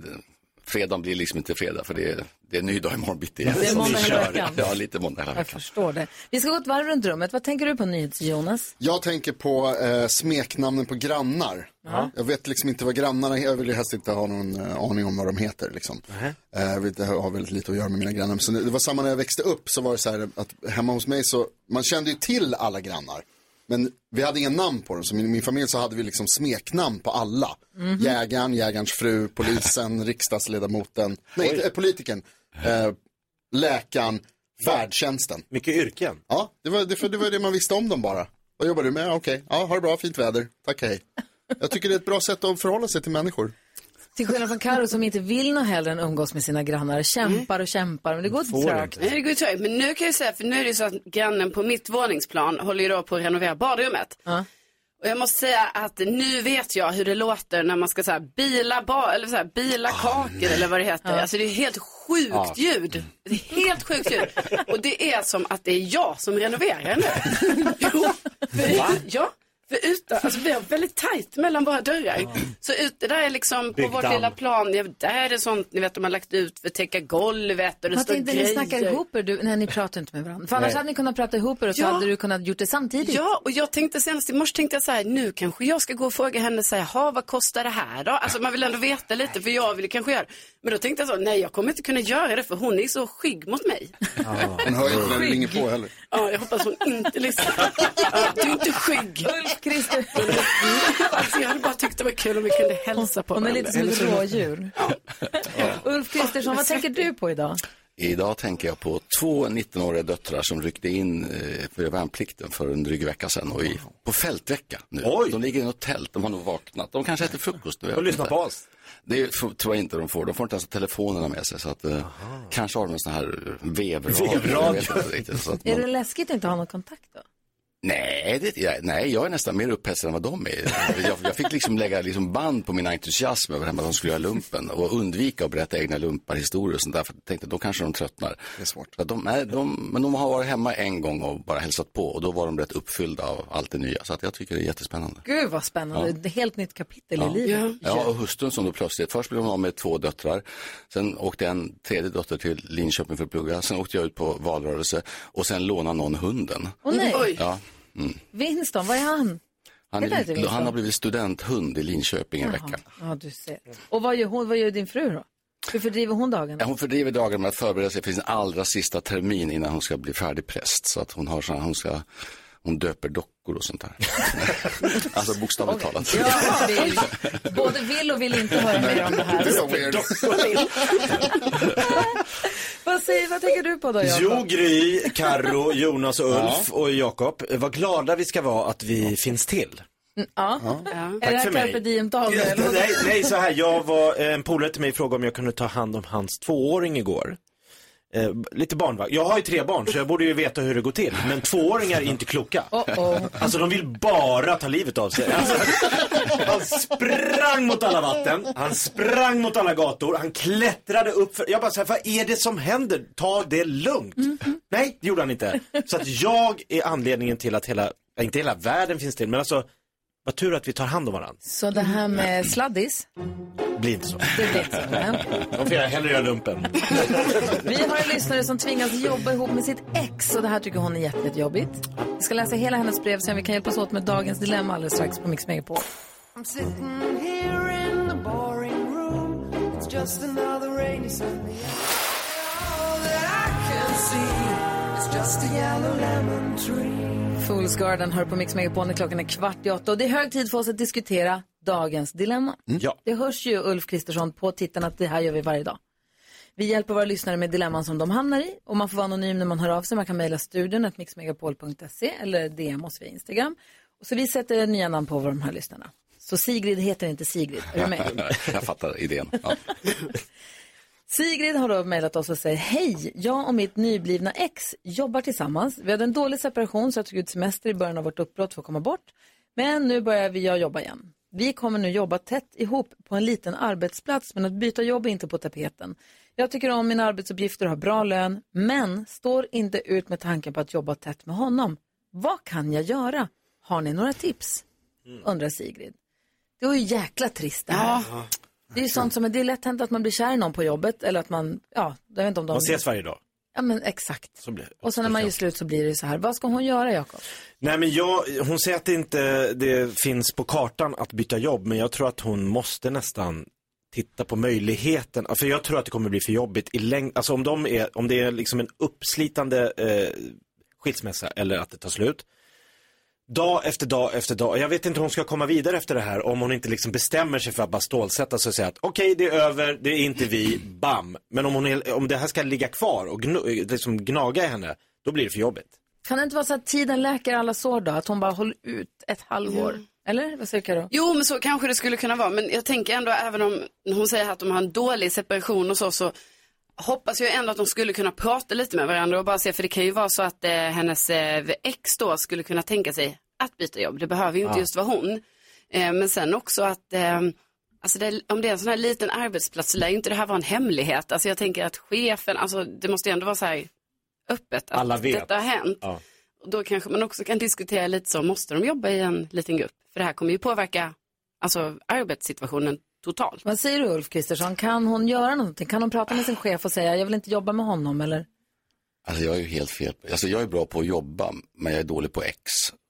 Fredagen blir liksom inte fredag för det är, det är en ny dag imorgon bitti. igen. Det är måndag vi hela veckan. Ja, lite måndag hela Jag veckan. förstår det. Vi ska gå ett varv runt rummet. Vad tänker du på NyhetsJonas? Jag tänker på eh, smeknamnen på grannar. Jag vet liksom inte vad grannarna Jag vill helst inte ha någon eh, aning om vad de heter. Liksom. Eh, jag vill inte ha väldigt lite att göra med mina grannar. Så det var samma när jag växte upp så var det så här att hemma hos mig så, man kände ju till alla grannar. Men vi hade inga namn på dem, så i min, familj så hade vi liksom smeknamn på alla. Mhm. Jägaren, jägarens fru, polisen, riksdagsledamoten, nej, inte, eh, politikern, eh, läkaren, färdtjänsten. Mycket yrken. Ja, det var det, för det var det man visste om dem bara. Vad jobbar du med? Okej, ja, ha det bra, fint väder. Tack, hej. Jag tycker det är ett bra sätt att förhålla sig till människor. Till skillnad från Karo som inte vill något hellre än umgås med sina grannar. Kämpar och kämpar, men det går trögt. Nej, det går trögt. Men nu kan jag säga, för nu är det så att grannen på mitt våningsplan håller ju då på att renovera badrummet. Och jag måste säga att nu vet jag hur det låter när man ska så här, bila, ba, eller så här, bila kakor eller vad det heter. Alltså det är helt sjukt Ja. ljud. Det är helt sjukt ljud. Och det är som att det är jag som renoverar nu. Jo, Va? ja. För ute, alltså vi har väldigt tajt mellan våra dörrar. Så ute där är liksom på Byggdamm. vårt lilla plan, ja, där är sånt ni vet de har lagt ut för att täcka golvet och det Man står tänkte ni grejer. snackar ihop er, du, nej ni pratar inte med varandra. För annars Nej. hade ni kunnat prata ihop er och så Ja. hade du kunnat gjort det samtidigt. Ja, och jag tänkte senast i morse tänkte jag så här, nu kanske jag ska gå och fråga henne så här, "Ha, vad kostar det här då? Alltså man vill ändå veta lite, för jag vill kanske göra Men då tänkte jag så, nej jag kommer inte kunna göra det för hon är så skygg mot mig. Hon hör ju inte när du ringer på heller. Ja, jag hoppas hon inte lyssnar. Ja, du är inte skygg. Alltså, jag hade bara tyckt det var kul om vi kunde hälsa på Hon är varandra. lite som ett rådjur. Ulf Kristersson, vad tänker du på idag? Idag tänker jag på två 19-åriga döttrar som ryckte in eh, för värnplikten för en dryg vecka sedan och är på fältvecka nu. De ligger i något tält, de har nog vaknat. De kanske äter frukost nu. jag vet lyssnar inte. på oss. Det tror jag inte de får. De får inte ens telefonerna med sig. Så att, eh, kanske har de en sån här vevradio. Vevradio. jag vet inte riktigt, Så att Är det läskigt att inte ha någon kontakt då? Nej, det, jag, nej, jag är nästan mer upphetsad än vad de är. Jag, jag fick liksom lägga liksom band på min entusiasm över att de skulle göra lumpen och undvika att berätta egna lumparhistorier och sånt där. För jag tänkte då kanske de tröttnar. Det är svårt. Så de, nej, de, men de har varit hemma en gång och bara hälsat på och då var de rätt uppfyllda av allt det nya. Så att jag tycker det är jättespännande. Gud vad spännande. Ja. Ett helt nytt kapitel Ja. i livet. Ja, och hustrun som då plötsligt, först blev hon av med två döttrar, sen åkte en tredje dotter till Linköping för att plugga, sen åkte jag ut på valrörelse och sen lånade någon hunden. Åh nej. Oj. Ja. Mm. Winston, vad är han? Han, är, han har blivit studenthund i Linköping en Jaha. vecka. Ja, du ser. Och vad gör, hon, vad gör din fru då? Hur fördriver hon dagen? Hon fördriver dagen med att förbereda sig för sin allra sista termin innan hon ska bli färdig präst. Så att hon har så här, hon ska, hon döper dockor och sånt där. alltså bokstavligt talat. Ja, vill. Både vill och vill inte höra mer om det här. Vad säger, vad tänker du på då, Jakob? Jo, Gry, Karo, Jonas och Ulf och Jakob. Vad glada vi ska vara att vi finns till. Mm, Ja. Tack Är det här för mig. carpe vad? Nej, nej, så här. Jag var, en polare till mig frågade om jag kunde ta hand om hans tvååring igår. Eh, lite barnvakt. Jag har ju tre barn så jag borde ju veta hur det går till. Men tvååringar är inte kloka. Alltså de vill bara ta livet av sig. Alltså, han sprang mot alla vatten, han sprang mot alla gator, han klättrade upp för... Jag bara såhär, vad är det som händer? Ta det lugnt. Nej, det gjorde han inte. Så att jag är anledningen till att hela, inte hela världen finns till, men alltså, vad tur att vi tar hand om varandra. Så det här med sladdis, Blir inte så. det blir inte så. Nej, okej. De får jag hellre göra lumpen. Vi har en lyssnare som tvingas jobba ihop med sitt ex och det här tycker hon är jätte- jättejobbigt. Vi ska läsa hela hennes brev så vi kan hjälpas åt med dagens dilemma alldeles strax på Mix Megapol. I'm sitting here in the boring room. It's just another rainy Sunday. All that I can see is just a yellow lemon tree. Fools Garden hör på Mix Megapol när klockan är kvart i åtta och det är hög tid för oss att diskutera dagens dilemma. Ja. Det hörs ju Ulf Kristersson på tittarna att det här gör vi varje dag. Vi hjälper våra lyssnare med dilemman som de hamnar i och man får vara anonym när man hör av sig. Man kan mejla studion att mixmegapol.se eller DM oss via Instagram. Och så vi sätter nya namn på de här lyssnarna. Så Sigrid heter inte Sigrid, är du med? jag fattar idén. Ja. Sigrid har då mejlat oss och säger Hej, jag och mitt nyblivna ex jobbar tillsammans. Vi hade en dålig separation så jag tog ut semester i början av vårt uppbrott för att komma bort. Men nu börjar vi jag jobba igen. Vi kommer nu jobba tätt ihop på en liten arbetsplats men att byta jobb är inte på tapeten. Jag tycker om mina arbetsuppgifter och har bra lön men står inte ut med tanken på att jobba tätt med honom. Vad kan jag göra? Har ni några tips? Undrar Sigrid. Det var ju jäkla trist det här. Det är ju sånt som är, det är lätt hänt att man blir kär i någon på jobbet eller att man, ja, jag vet inte om de... Man ses varje dag. Ja men exakt. Så blir. Och så när man gör slut så blir det så här. Vad ska hon göra Jakob? Nej men jag, hon säger att det inte det finns på kartan att byta jobb, men jag tror att hon måste nästan titta på möjligheten. För jag tror att det kommer bli för jobbigt i längd. Alltså om, de är, om det är liksom en uppslitande eh, skilsmässa eller att det tar slut. Dag efter dag efter dag. Jag vet inte hur hon ska komma vidare efter det här om hon inte liksom bestämmer sig för att bara stålsätta sig och säga att okej det är över, det är inte vi, bam. Men om, hon är, om det här ska ligga kvar och gnu, liksom gnaga i henne, då blir det för jobbigt. Kan det inte vara så att tiden läker alla sår då? Att hon bara håller ut ett halvår? Eller? Vad säger Karo? Jo, men så kanske det skulle kunna vara. Men jag tänker ändå, även om hon säger att de har en dålig separation och så, så hoppas jag ändå att de skulle kunna prata lite med varandra och bara se, för det kan ju vara så att eh, hennes eh, ex då skulle kunna tänka sig att byta jobb. Det behöver ju inte Ja. just vara hon. Eh, men sen också att, eh, alltså det, om det är en sån här liten arbetsplats så lär ju inte det här vara en hemlighet. Alltså jag tänker att chefen, alltså det måste ju ändå vara så här öppet att Alla vet. detta har hänt. Ja. Och då kanske man också kan diskutera lite så, måste de jobba i en liten grupp? För det här kommer ju påverka alltså, arbetssituationen totalt. Vad säger du Ulf Kristersson? Kan hon göra någonting? Kan hon prata med sin chef och säga jag vill inte jobba med honom eller? Alltså jag är ju helt fel. Alltså jag är bra på att jobba, men jag är dålig på ex.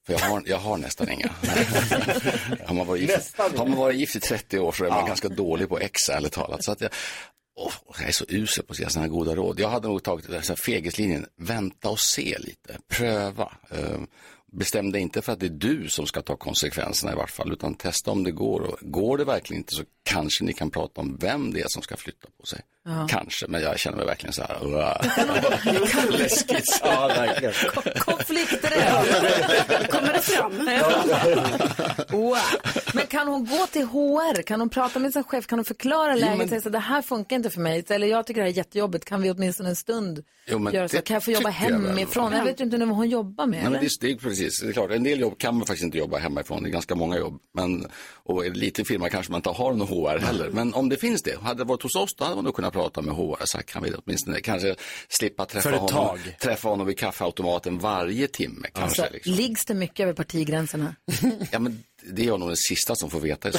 För jag har, jag har nästan inga. har, man varit gift, har man varit gift i 30 år så är man ganska dålig på ex, ärligt talat. Så att jag, åh, jag är så usel på att ge sådana här goda råd. Jag hade nog tagit den här fegislinjen, vänta och se lite, pröva. Eh, Bestäm dig inte för att det är du som ska ta konsekvenserna i vart fall, utan testa om det går. Och går det verkligen inte så kanske ni kan prata om vem det är som ska flytta på sig. Ja. Kanske, men jag känner mig verkligen så här, läskigt. Ja, verkligen. Konflikter är Kommer det fram? wow. Men kan hon gå till HR? Kan hon prata med sin chef? Kan hon förklara läget? men- Säga så, det här funkar inte för mig. Eller jag tycker det här är jättejobbigt. Kan vi åtminstone en stund Jo, göra så? Kan jag få jobba tycker jag hemifrån? Jag vet inte nu vad hon jobbar med. Nej, men det, det är precis, det är klart, en del jobb kan man faktiskt inte jobba hemifrån, det är ganska många jobb. Men, och i en liten firma kanske man inte har någon HR heller. Men om det finns det, hade det varit hos oss, då hade man nog kunnat prata med HR. Så här kan vi åtminstone kanske slippa träffa honom, träffa honom vid kaffeautomaten varje timme. Kanske, Så, liksom. Liggs det mycket över partigränserna? Ja, men det är jag nog den sista som får veta så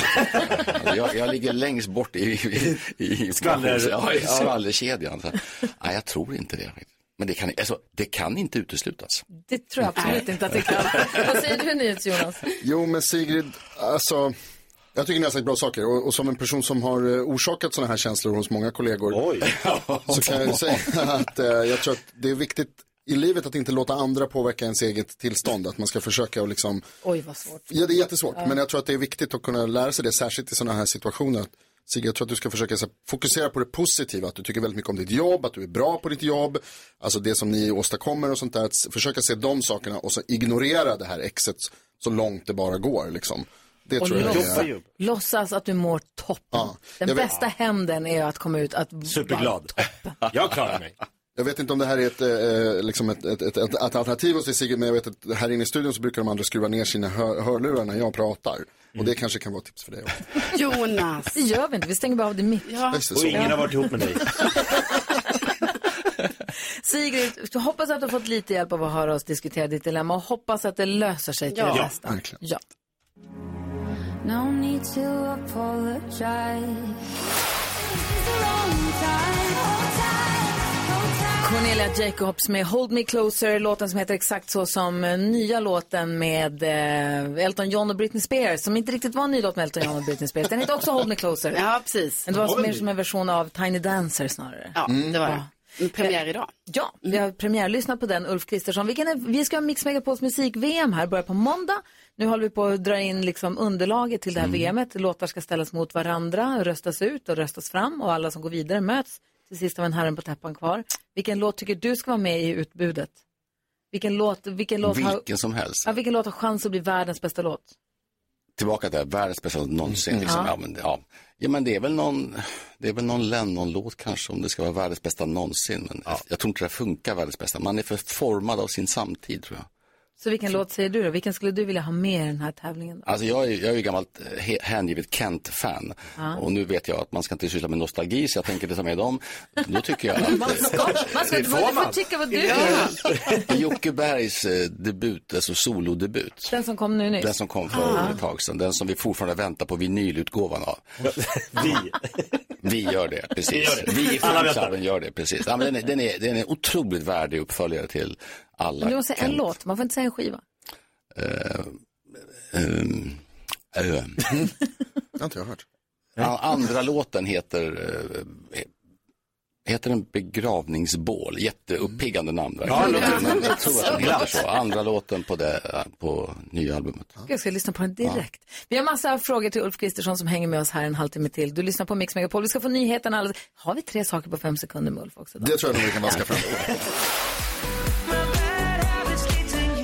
alltså, jag, jag ligger längst bort i, i, i, Skvaller- ja, i Ja. skvallerkedjan. Så, nej, jag tror inte det. Men det kan, alltså, det kan inte uteslutas. Det tror jag absolut inte att det kan. vad säger du NyhetsJonas? Jonas? Jo, men Sigrid, alltså, jag tycker ni har sagt bra saker. Och, och som en person som har eh, orsakat sådana här känslor hos många kollegor. Så kan jag säga att eh, jag tror att det är viktigt i livet att inte låta andra påverka ens eget tillstånd. Att man ska försöka och liksom Oj, vad svårt. Ja, det är jättesvårt. Ja. Men jag tror att det är viktigt att kunna lära sig det, särskilt i sådana här situationer. Att Sigge, jag tror att du ska försöka här, fokusera på det positiva, att du tycker väldigt mycket om ditt jobb, att du är bra på ditt jobb, alltså det som ni åstadkommer och sånt där. Att försöka se de sakerna och så ignorera det här exet så långt det bara går liksom. Det Och tror jag låtsas, är... låtsas att du mår toppen. Ja, Den jag vet- bästa hämnden är att komma ut att Superglad. Jag klarar mig. Jag vet inte om det här är ett, eh, liksom ett, ett, ett, ett, ett alternativ hos dig Sigge, men jag vet att här inne i studion så brukar de andra skruva ner sina hör, hörlurar när jag pratar. Och det kanske kan vara ett tips för dig också. Jonas. Det gör vi inte, vi stänger bara av din mick. Ja. Och ingen har varit ihop med dig. Sigrid, jag hoppas att du har fått lite hjälp av att höra oss diskutera ditt dilemma och hoppas att det löser sig till Ja. det Ja, bästa. verkligen. Ja. No need to apologize. Cornelia Jacobs med Hold Me Closer, låten som heter exakt så som eh, nya låten med eh, Elton John och Britney Spears, som inte riktigt var en ny låt med Elton John och Britney Spears. Den heter också Hold Me Closer. Ja, precis. Men det var mer som en version av Tiny Dancer snarare. Ja, det var det. Mm, Premiär idag. Ja, vi har premiärlyssnat på den, Ulf Kristersson. Vilken är, vi ska ha Mix Megapols musik-VM här, börjar på måndag. Nu håller vi på att dra in liksom underlaget till det här VMet. Låtar ska ställas mot varandra, röstas ut och röstas fram och alla som går vidare möts till sist av en herren på täppan kvar. Vilken låt tycker du ska vara med i utbudet? Vilken låt, vilken låt, har, Vilken som helst. ja, vilken låt har chans att bli världens bästa låt? Tillbaka till världens bästa låt någonsin. Mm. Liksom. Ja. Ja. men, ja. Ja, men det är väl någon, det är väl någon Lennon-låt kanske om det ska vara världens bästa någonsin. Men jag tror inte det funkar världens bästa. Man är för formad av sin samtid tror jag. Så vilken låt säger du då? Vilken skulle du vilja ha med i den här tävlingen? Då? Alltså jag är, jag är ju gammalt eh, he- hängivet Kent-fan Ja. och nu vet jag att man ska inte syssla med nostalgi så jag tänker inte ta med dem. Då tycker jag att Man ska, man ska, Det får man. tycka vad du Ja. vill. Jocke Bergs eh, debut, alltså solodebut. Den som kom nu nyss. Den som kom för Ah. ett tag sedan, den som vi fortfarande väntar på vinylutgåvan av. Vi. Vi gör det, precis. Vi gör det. Vi i väntar. gör det, precis. Ja, men den, är, den, är, den är otroligt värdig uppföljare till alla. Men du måste säga en Kent. låt, man får inte säga en skiva. Eh, ehm, eh. Det har inte jag hört. Ja, andra låten heter eh, Heter den begravningsbål? Jätteuppiggande namn. Ja, Men jag tror att den heter så. Andra låten på, det, på nya albumet. Jag ska lyssna på den direkt. Vi har massa frågor till Ulf Kristersson som hänger med oss här en halvtimme till. Du lyssnar på Mix Megapol. Vi ska få nyheterna. alldeles- Har vi tre saker på fem sekunder med Ulf också? Då? Det tror jag nog vi kan vaska fram.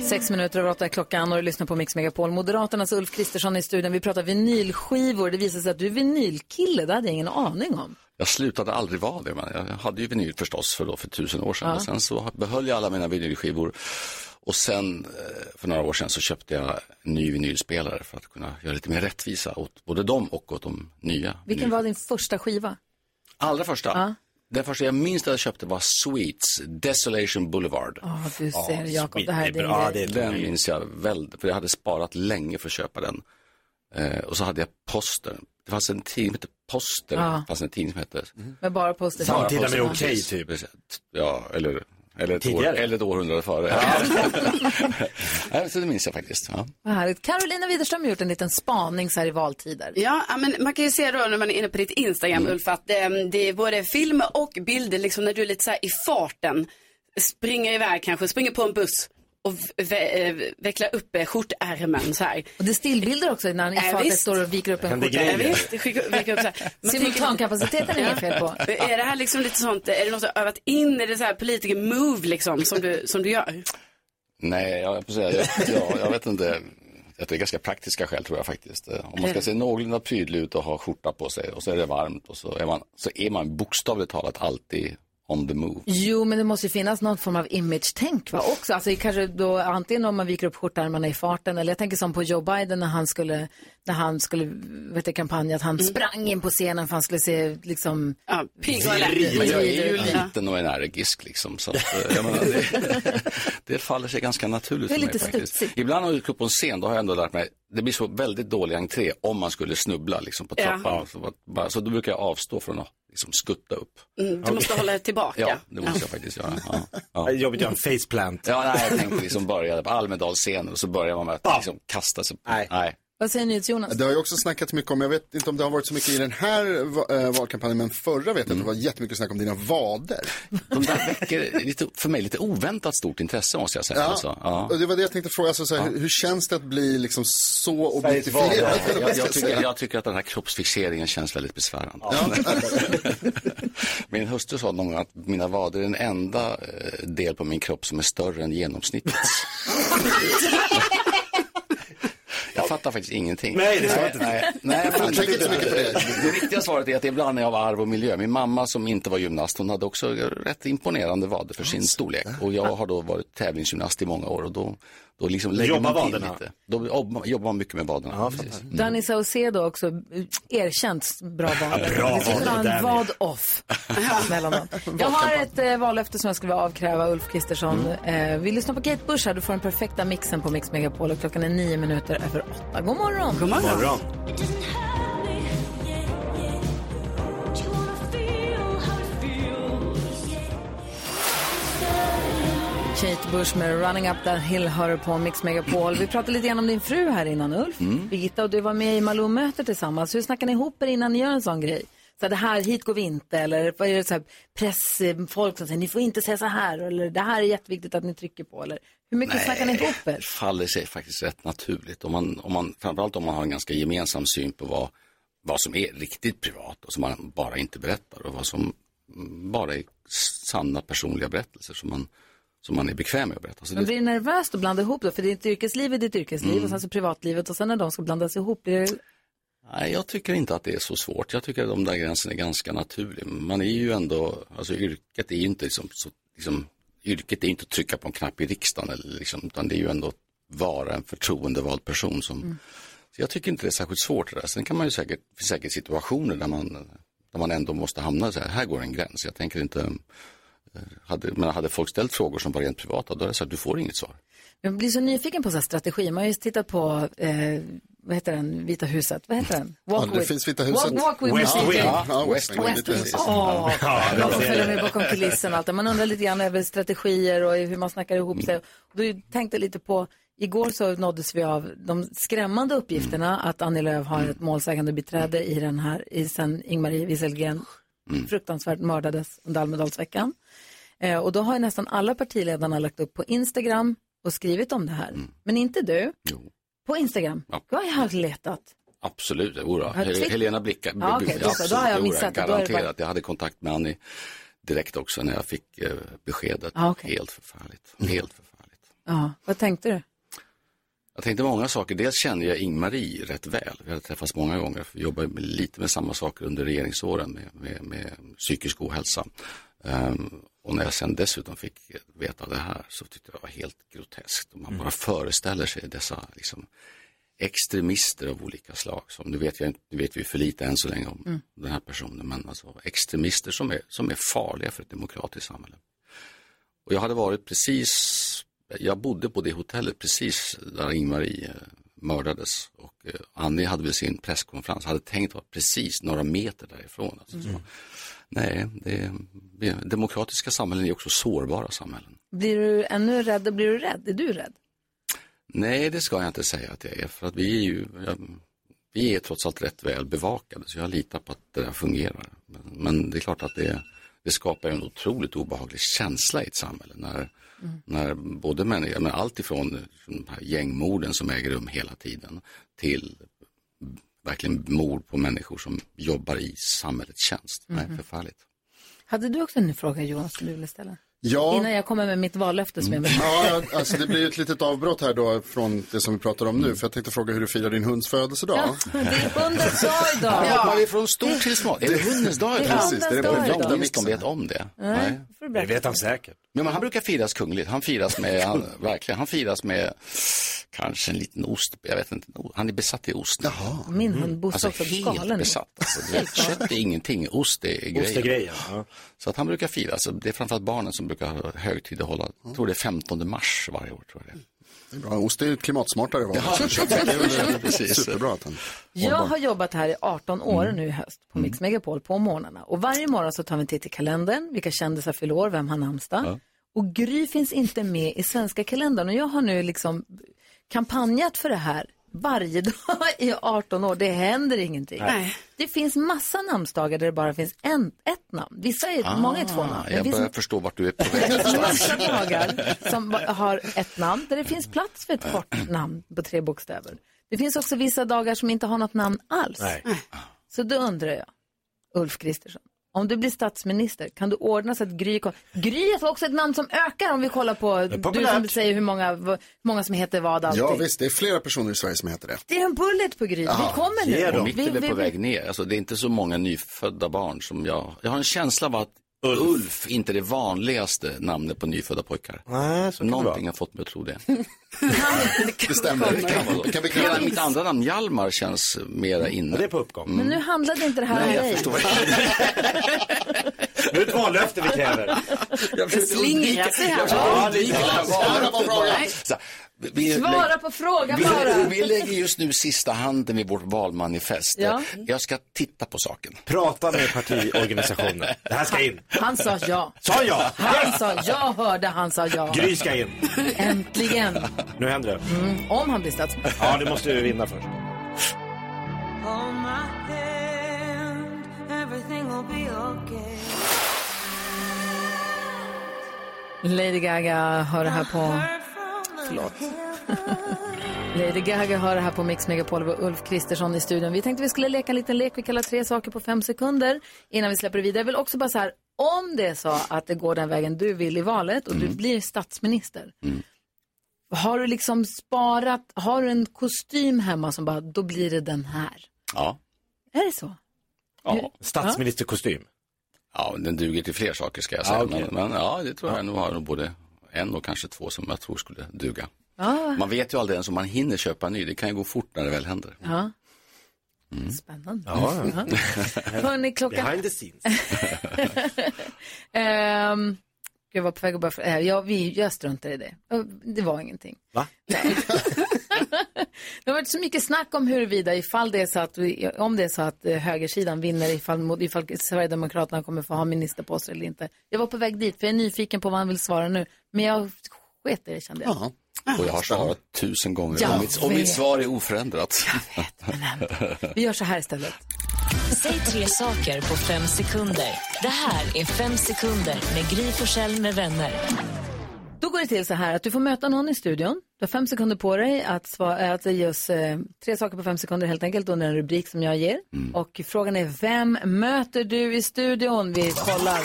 Sex minuter över åtta är klockan och du lyssnar på Mix Megapol. Moderaternas Ulf Kristersson i studion. Vi pratar vinylskivor. Det visar sig att du är vinylkille. Det hade jag ingen aning om. Jag slutade aldrig vara det, men jag hade ju vinyl förstås för, då, för tusen år sedan. Ja. Och sen så behöll jag alla mina vinylskivor. Och sen eh, för några år sedan så köpte jag en ny vinylspelare för att kunna göra lite mer rättvisa åt både dem och åt de nya. Vilken var din första skiva? Allra första. Ja. Den första jag minns att jag köpte var Sweets, Desolation Boulevard. Ja, du ser, Jakob, det här är din grej. Den minns jag väldigt, för jag hade sparat länge för att köpa den. Eh, och så hade jag Poster. Det fanns en tidning som hette Poster. Ja. Det fanns en tidning som hette Med bara poster. Samtida med Okej, Precis, typ. Ja, eller, eller, ett år, eller ett århundrade före. Ja. så det minns jag faktiskt. Ja. Vad härligt. Carolina Widerström har gjort en liten spaning så här i valtider. Ja, men man kan ju se då när man är inne på ditt Instagram Ulf att eh, det är både filmer och bilder liksom när du är lite så här i farten springer iväg kanske, springer på en buss och ve- eh, vecklar upp eh, skjortärmen så här. Och det stillbilder också när han i visst. står och viker upp en skjorta. Ja, grejer. visst, det skickar- viker upp så här. Man Simultankapaciteten är inget fel på. Är det här liksom lite sånt, är det något du har övat in? Är det så här politiker-move liksom som du, som du gör? Nej, jag, jag, jag, jag vet inte. Jag det är ganska praktiska skäl tror jag faktiskt. Eh, Om man ska se någorlunda prydlig ut och ha skjorta på sig och så är det varmt och så är man, så är man bokstavligt talat alltid on the move. Jo, men det måste ju finnas någon form av image-tänk va? också. Alltså kanske då antingen om man viker upp skjortärmarna i farten eller jag tänker som på Joe Biden när han skulle, när han skulle, vet du, kampanja, att han sprang in på scenen för han skulle se liksom... Ja, pigg och Men jag är ju Ja. liten och energisk liksom. Så att, eh, jag menar, det, det faller sig ganska naturligt för mig lite faktiskt. studsigt. Ibland när jag går på en scen, då har jag ändå lärt mig, det blir så väldigt dålig entré om man skulle snubbla liksom, på Ja. trappan. Så, bara- bara, så då brukar jag avstå från att liksom, skutta upp. Mm, du måste hålla tillbaka. Ja, det måste jag faktiskt göra. Ja, ja. Jobbigt att göra en faceplant. Ja, nej, jag tänkte liksom börja på Almedalsscenen och så börjar man med att liksom kasta sig. Nej. nej. Vad säger NyhetsJonas? Det har ju också snackats mycket om, jag vet inte om det har varit så mycket i den här eh, valkampanjen, men förra vet jag att det var jättemycket snack om dina vader. De där väcker lite, för mig lite oväntat stort intresse måste jag säga. Ja, Alltså, ja. och det var det jag tänkte fråga, alltså, så här, hur, hur känns det att bli liksom så objektifierad? Jag, ska jag, tycker, jag tycker att den här kroppsfixeringen känns väldigt besvärande. min hustru sa någon gång att mina vader är den enda eh, del på min kropp som är större än genomsnittet. Jag fattar faktiskt ingenting. Nej, det sa inte. nej, nej, jag Tänk inte så mycket på det. Det riktiga svaret är att det är blandning av arv och miljö. Min mamma som inte var gymnast, hon hade också rätt imponerande vader för sin storlek. Och jag har då varit tävlingsgymnast i många år och då, då liksom lägger Jobbar man till vaderna? lite. Då jobb- jobbar man mycket med vaderna. precis. Danny Saucedo också, erkänt bra vader. bra skulle en vad-off mellan dem. Jag har ett eh, vallöfte som jag skulle vilja avkräva Ulf Kristersson. Eh, vi lyssnar på Kate Bush här, du får den perfekta mixen på Mix Megapol och klockan är nio minuter över åtta. God morgon! God morgon. Kate Bush med Running Up That Hill hör på Mix Megapol. Vi pratade lite grann om din fru här innan Ulf. Mm. Birgitta och du var med i Malou-mötet tillsammans. Hur snackar ni ihop er innan ni gör en sån grej? Så det här, hit går vi inte eller vad är det så här, pressfolk som säger ni får inte säga så här eller det här är jätteviktigt att ni trycker på eller hur mycket snackar ni ihop er? Det faller sig faktiskt rätt naturligt. Om man, om man, framförallt om man har en ganska gemensam syn på vad, vad som är riktigt privat och som man bara inte berättar och vad som bara är sanna personliga berättelser som man, som man är bekväm med att berätta. Så Men det, blir det nervöst att blanda ihop då? För ditt yrkesliv är ditt yrkesliv Mm. och sen så privatlivet och sen när de ska blandas ihop, blir det... nej, jag tycker inte att det är så svårt. Jag tycker att de där gränserna är ganska naturliga. Man är ju ändå, alltså yrket är ju inte liksom, så, liksom yrket är inte att trycka på en knapp i riksdagen eller liksom, utan det är ju ändå att vara en förtroendevald person som Så jag tycker inte det är särskilt svårt det där. Sen kan man ju säkert, det finns säkert situationer där man, där man ändå måste hamna så här, här går en gräns. Jag tänker inte, hade, men hade folk ställt frågor som var rent privata, då är det så att du får inget svar. Jag blir så nyfiken på så här strategi. Man har ju tittat på, eh, vad heter den, Vita huset? Vad heter den? Ja, det finns Vita huset. Walk, walk with West. Wing. Ja, West Wing, West Wing. Ja, de får följa med bakom kulissen och allt. det. Man undrar lite grann över strategier och hur man snackar ihop sig. Och då tänkte jag lite på, igår så nåddes vi av de skrämmande uppgifterna att Annie Lööf har ett målsägande beträde i den här, i sen Ingmarie Wieselgren fruktansvärt mördades under Almedalsveckan. Eh, och då har ju nästan alla partiledarna lagt upp på Instagram och skrivit om det här. Men inte du. På Instagram. Ja. Jag har letat. Absolut, jodå. Du Hel-? Helena Blicka. Ja, då så. Då har jag jodå, missat det. Då är det bara- Garanterat. Jag hade kontakt med Annie direkt också när jag fick eh, beskedet. Ja, okej. Helt förfärligt. Helt förfärligt. Ja, vad tänkte du? Jag tänkte många saker. Dels kände jag Ingmarie rätt väl. Vi hade träffats många gånger. Vi jobbade lite med samma saker under regeringsåren med, med, med psykisk ohälsa. Ehm, och när jag sen dessutom fick veta det här så tyckte jag det var helt groteskt. Och man bara föreställer sig dessa liksom, extremister av olika slag. Som, nu, vet jag, nu vet vi för lite än så länge om Mm. den här personen. Men alltså extremister som är, som är farliga för ett demokratiskt samhälle. Och jag hade varit precis, jag bodde på det hotellet precis där Ingmarie eh, mördades. Och eh, Annie hade väl sin presskonferens, hade tänkt vara precis några meter därifrån. Alltså, så, nej, det, demokratiska samhällen är också sårbara samhällen. Blir du ännu rädd? Blir du rädd? Är du rädd? Nej, det ska jag inte säga att jag är. För att vi är ju, jag, vi är trots allt rätt väl bevakade. Så jag litar på att det där fungerar. Men, men det är klart att det, det skapar en otroligt obehaglig känsla i ett samhälle. När, när både människor, men allt ifrån de här gängmorden som äger rum hela tiden till verkligen mord på människor som jobbar i samhällets tjänst. Nej, Mhm. förfärligt. Hade du också en fråga Johan som du ville ställa? Ja. Innan jag kommer med mitt vallöfte som jag vill Ja, alltså det blir ett litet avbrott här då från det som vi pratar om nu. För jag tänkte fråga hur du firar din hunds födelsedag. Det är hundens dag idag. Ja. Hoppar vi från stort till smått? Är det hundens dag idag? hundens Precis, det är det dag idag. om de vet om det. Nej. Det vet han säkert. Men han brukar firas kungligt. Han firas med, han, verkligen, han firas med kanske en liten ost. Jag vet inte, han är besatt i ost. Min hund Bosse Alltså helt galen. besatt. Alltså, det, kött är ingenting, ost är grejen. Ost är grejen, ja. Så att han brukar fira, så det är framförallt barnen som brukar ha högtid att hålla. Jag tror det är 15 mars varje år. Tror jag det. Det är bra. Ost är ju klimatsmartare. Ja, precis. Superbra att han Jag har jobbat här i 18 år Mm. nu i höst på Mix Megapol på morgnarna. Och varje morgon så tar vi en titt i kalendern, vilka kändisar fyller år, vem har namnsdag. Ja. Och Gry finns inte med i svenska kalendern. Och jag har nu liksom kampanjat för det här varje dag i 18 år. Det händer ingenting. Nej. Det finns massa namnsdagar där det bara finns en, ett namn. Vissa är, många är två namn. Ah, Jag det börjar finns förstå vart du är på väg. massa dagar som har ett namn där det finns plats för ett kort namn på tre bokstäver. Det finns också vissa dagar som inte har något namn alls. Nej. Så då undrar jag, Ulf Kristersson, om du blir statsminister, kan du ordna så att Gry kom... Gry är också ett namn som ökar om vi kollar på, du som säger hur många, hur många som heter vad alltid. Ja visst, det är flera personer i Sverige som heter det. Det är en bullet på Gry. Vi kommer nu. Och mitt Vi- är vi- på väg ner. Alltså, det är inte så många nyfödda barn som jag... Jag har en känsla av att Ulf, inte är det vanligaste namnet på nyfödda pojkar. Nej, så kan det Någonting har fått mig att tro det. Det stämmer. Det kan vara så. Kan vi Hela kalla mitt andra namn, Hjalmar, känns mera inne. Det är på uppgång. Men nu handlade inte det här Nej, om jag dig. förstår. Nu är det ett vallöfte vi kräver. Jag Ja, undvika vi- Svara på frågan vi, bara. vi lägger just nu sista handen vid vårt valmanifest. Ja. Jag ska titta på saken. Prata med partiorganisationen. Det här ska in. Han sa ja. Sa jag? Han sa, jag hörde han sa ja. Gry ska in. Äntligen. Nu händer det. Mm, om han blir statsminister. Ja, det måste du vinna först. Hold my hand, everything will be okay. Lady Gaga hör det här på... Förlåt. Lady Gaga hör det här på Mix Megapol och Ulf Kristersson i studion. Vi tänkte vi skulle leka en liten lek. Vi kallar tre saker på fem sekunder innan vi släpper det vidare. Jag vill också bara så här, om det är så att det går den vägen du vill i valet och du blir statsminister. Har du liksom sparat, har du en kostym hemma som bara, då blir det den här. Ja. Är det så? ja. Statsministerkostym. Ja, den duger till fler saker ska jag säga. Ja, okej. men, men ja, det tror jag nog har både en och kanske två som jag tror skulle duga. Ja. Man vet ju aldrig ens om man hinner köpa en ny. Det kan ju gå fort när det väl händer. ja. Spännande. Ja. Hörni, klockan... Behind the scenes. Ehm, jag var på väg att börja... Äh, ja, vi, jag struntar i det. Eh, Det var ingenting. Va? Det har varit så mycket snack om huruvida ifall det är så att, om det är så att eh, högersidan vinner ifall, mot- ifall Sverigedemokraterna kommer få ha ministerposter eller inte. Jag var på väg dit för jag är nyfiken på vad han vill svara nu. Men jag sket i det kände jag. Och jag har svarat tusen gånger. Jag och, mitt, och vet. mitt svar är oförändrat. Vi gör så här istället. Säg tre saker på fem sekunder. Det här är Fem sekunder med Gry Forssell med vänner. Då går det till så här att du får möta någon i studion. Du har fem sekunder på dig att, svara, att ge oss eh, tre saker på fem sekunder helt enkelt under en rubrik som jag ger. Och frågan är vem möter du i studion? Vi kollar.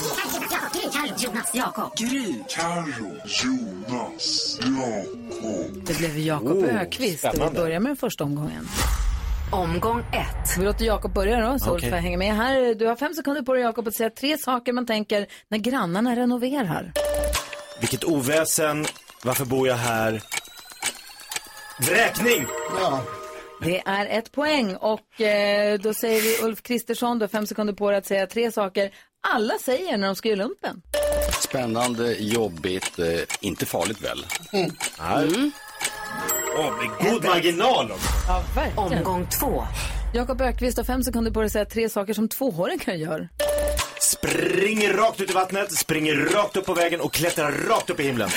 Jonas, Jakob. Gry. Carro. Jonas. Jakob. Det blev Jakob Oh, Ökvist vi börjar med den första omgången. Omgång ett. Vi låter Jakob börja då, så. Ulf får hänga med här. Du har fem sekunder på dig Jakob att säga tre saker man tänker när grannarna renoverar. Vilket oväsen. Varför bor jag här? Vräkning! Ja. Det är ett poäng och eh, då säger vi Ulf Kristersson, du har fem sekunder på dig att säga tre saker alla säger när de ska göra lumpen. Spännande, jobbigt, eh, inte farligt väl? Nej. Åh, med god marginal också. Ja, verkligen. Omgång två. Jakob Ökvist har fem sekunder på dig att säga tre saker som tvååringar gör. Springer rakt ut i vattnet, springer rakt upp på vägen och klättrar rakt upp i himlen.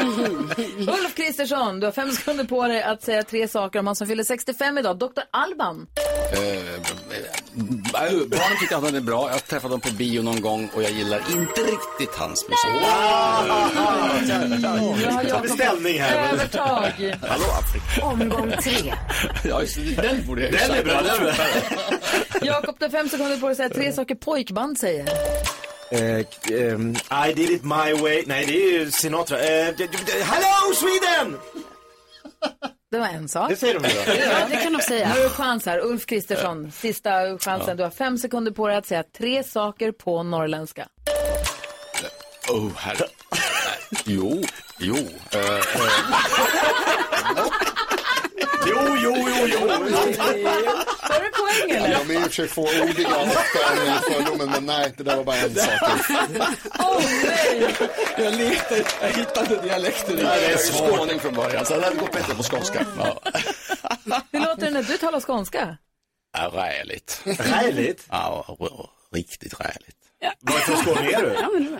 Ulf Kristersson, du har fem sekunder på dig att säga tre saker om han som fyller 65 idag, Dr. Alban. Eh, eh, barnen tycker att han är bra. Jag har träffat honom på bio någon gång och jag gillar inte riktigt hans musik. Nu har Jakob Beställning här. övertag. Hallå Afrika. Omgång tre. Ja, just det, den borde jag ju Den är bra, den är bra. Jakob, du har fem sekunder på dig att säga tre saker pojkband säger. Eh, ehm, I did it my way. Nej, det är ju Sinatra. Eh, Hello Sweden! Det var en sak. Det säger de ju då. Ja, det kan de säga. Nu är chans här. Ulf Kristersson, sista chansen. Du har fem sekunder på dig att säga tre saker på norrländska. Oh, herre. Jo, jo. Eh, eh, Jo, jo, jo, jo. Får du poäng eller? De är i och för sig fåordiga för fördomen, men nej, det där var bara en sak. Åh nej! jag, letade, jag hittade dialekter i det är skåning från början, så det hade gått bättre på skånska. Ja. Hur låter det när du talar skånska? Ja, räligt. Räligt? Ja, riktigt räligt. Varifrån Skåne är du?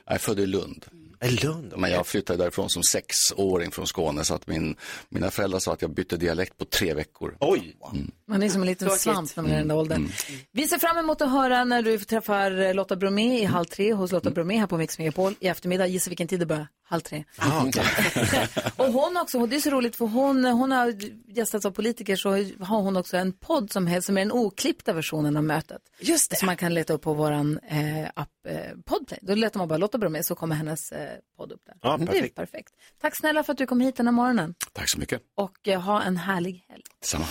Jag är född i Lund. Lund? Men jag flyttade därifrån som sexåring från Skåne så att min, mina föräldrar sa att jag bytte dialekt på tre veckor. Oj! Mm. Man är som en liten Tråkigt. svamp när man är i den där åldern. Mm. Vi ser fram emot att höra när du träffar eh, Lotta Bromé i halv tre hos Lotta Bromé här på Mix Megapol i eftermiddag. Gissa vilken tid det börjar? Halv tre. Och hon också, det är så roligt för hon, hon har gästats av politiker så har hon också en podd som, heter, som är den oklippta versionen av mötet. Just det. Som man kan leta upp på våran eh, app eh, Podplay. Då letar man bara Lotta Bromé så kommer hennes eh, podd upp där. Ja, Det är perfekt. perfekt. Tack snälla för att du kom hit den här morgonen Tack så mycket. och eh, ha en härlig helg. Detsamma.